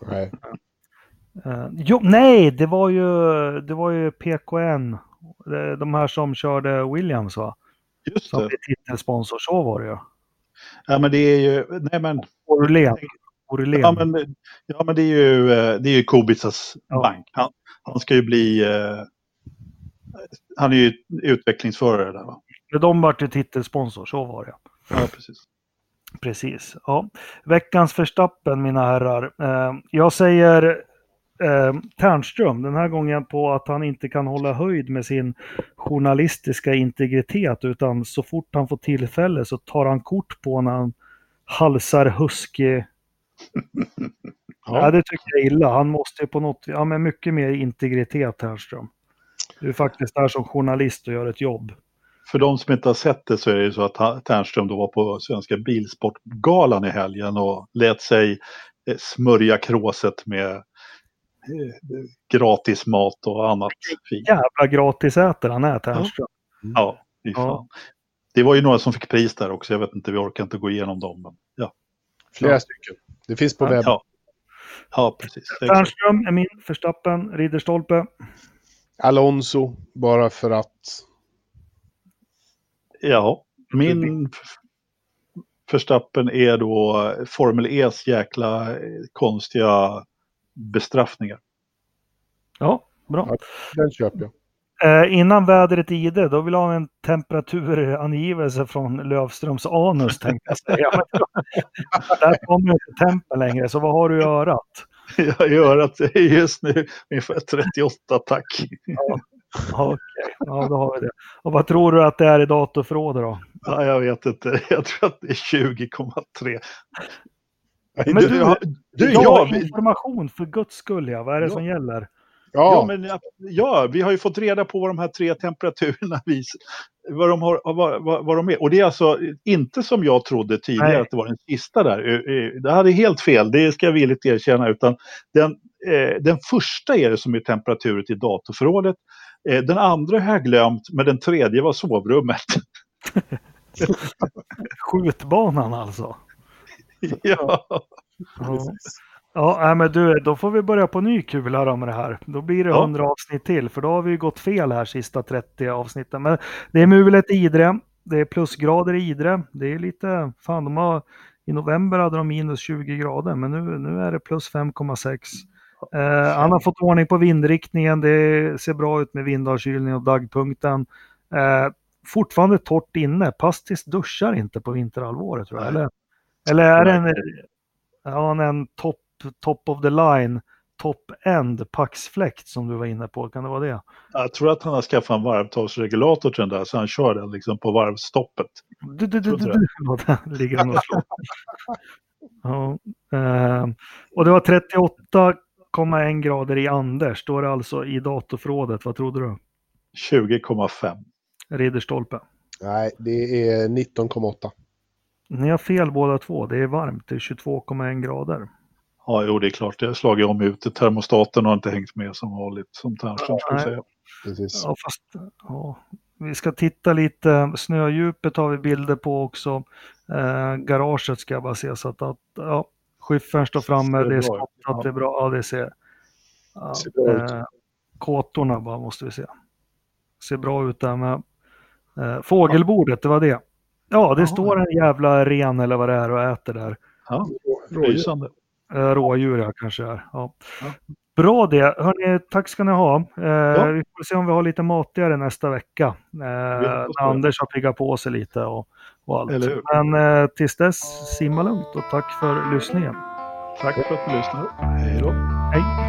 Nej. Uh, jo, nej, det var ju, det var ju PKN. De här som körde Williams va? Just som det. Titelsponsor, så var det ju. Ja men det är ju, nej men. Orlen. Orlen. Ja men, ja men det är ju, eh, det är ju Kobitsas ja. bank. Han, han ska ju bli, uh, han är ju utvecklingsförare där va? De vart ju titelsponsor, så var det. Ja precis. Precis. Ja. Veckans förstappen mina herrar. Jag säger eh, Ternström, den här gången på att han inte kan hålla höjd med sin journalistiska integritet utan så fort han får tillfälle så tar han kort på när han halsar husky Ja. det tycker jag är illa. Han måste ju på något ja, men mycket mer integritet Ternström. Du är faktiskt där som journalist och gör ett jobb. För de som inte har sett det så är det så att Ternström då var på Svenska Bilsportgalan i helgen och lät sig eh, smörja kråset med gratis mat och annat fint. Jävla gratisätare han är Ternström. Ja, ja, ja. Det var ju några som fick pris där också. Jag vet inte, vi orkar inte gå igenom dem. Men, ja. Flera ja. stycken. Det finns på webben. Ja. ja, precis. Ternström är min, Förstappen, Ridderstolpe. Alonso, bara för att. Ja, min Förstappen är då Formel E's jäkla konstiga bestraffningar. Ja, bra. Ja, den köper jag. Eh, innan vädret ide, då vill jag ha en temperaturangivelse från Lövströms anus tänkte jag säga. där kommer inte tempen längre, så vad har du i örat? Jag i örat är just nu ungefär 38 tack. Ja, Okej, okay. ja då har vi det. Och vad tror du att det är i datorförrådet då? Ja, jag vet inte, jag tror att det är 20,3. Men du, du, du har information för guds skull, ja. vad är det ja. som gäller? Ja. ja, men ja, vi har ju fått reda på vad de här tre temperaturerna visar. Vad de, har, vad, vad, vad de är. Och det är alltså inte som jag trodde tidigare Nej. att det var den sista där. Det hade helt fel, det ska jag villigt erkänna. Utan den, eh, den första är det som är temperaturen i datorförrådet. Eh, den andra har jag glömt, men den tredje var sovrummet. Skjutbanan alltså? ja. ja. Ja, men du, då får vi börja på ny kula med det här. Då blir det 100 ja. avsnitt till, för då har vi gått fel här sista 30 avsnitten. Men det är mulet Idre, det är plusgrader i Idre. Det är lite, fan de har, i november hade de minus 20 grader, men nu, nu är det plus 5,6. Eh, han har fått ordning på vindriktningen, det ser bra ut med vindavkylning och dagpunkten. Eh, fortfarande torrt inne, Pastis duschar inte på vinterhalvåret tror jag. Eller, eller är det en, ja, en topp top of the line, top end paxfläkt som du var inne på. Kan det vara det? Jag tror att han har skaffat en varvtalsregulator till den där så han kör den liksom på varvstoppet. Du, du, du, du, du. ligger han och slår. ja, eh, och det var 38,1 grader i Anders. Står det alltså i datorförrådet. Vad trodde du? 20,5. Ridderstolpe. Nej, det är 19,8. Ni har fel båda två. Det är varmt. Det är 22,1 grader. Ja, jo, det är klart. Jag har slagit om ut. Termostaten har inte hängt med som vanligt, som Ternström skulle säga. Precis. Ja, fast, ja. Vi ska titta lite. Snödjupet har vi bilder på också. Eh, garaget ska jag bara se så att, att ja, skyffern står framme. Det är skottat, ja. det är bra. Ja, det ser, ja, ser eh, kåtorna bara måste vi se. Ser bra ut där med. Eh, fågelbordet, det var det. Ja, det Aha. står en jävla ren eller vad det är och äter där. Ja, rysande. Eh, rådjur ja, kanske är. Ja. ja. Bra det. Hörrni, tack ska ni ha. Eh, ja. Vi får se om vi har lite matigare nästa vecka. Eh, Anders har piggat på sig lite och, och allt. Men eh, tills dess, simma lugnt och tack för lyssningen. Tack för att du lyssnade. Hej då. Hej.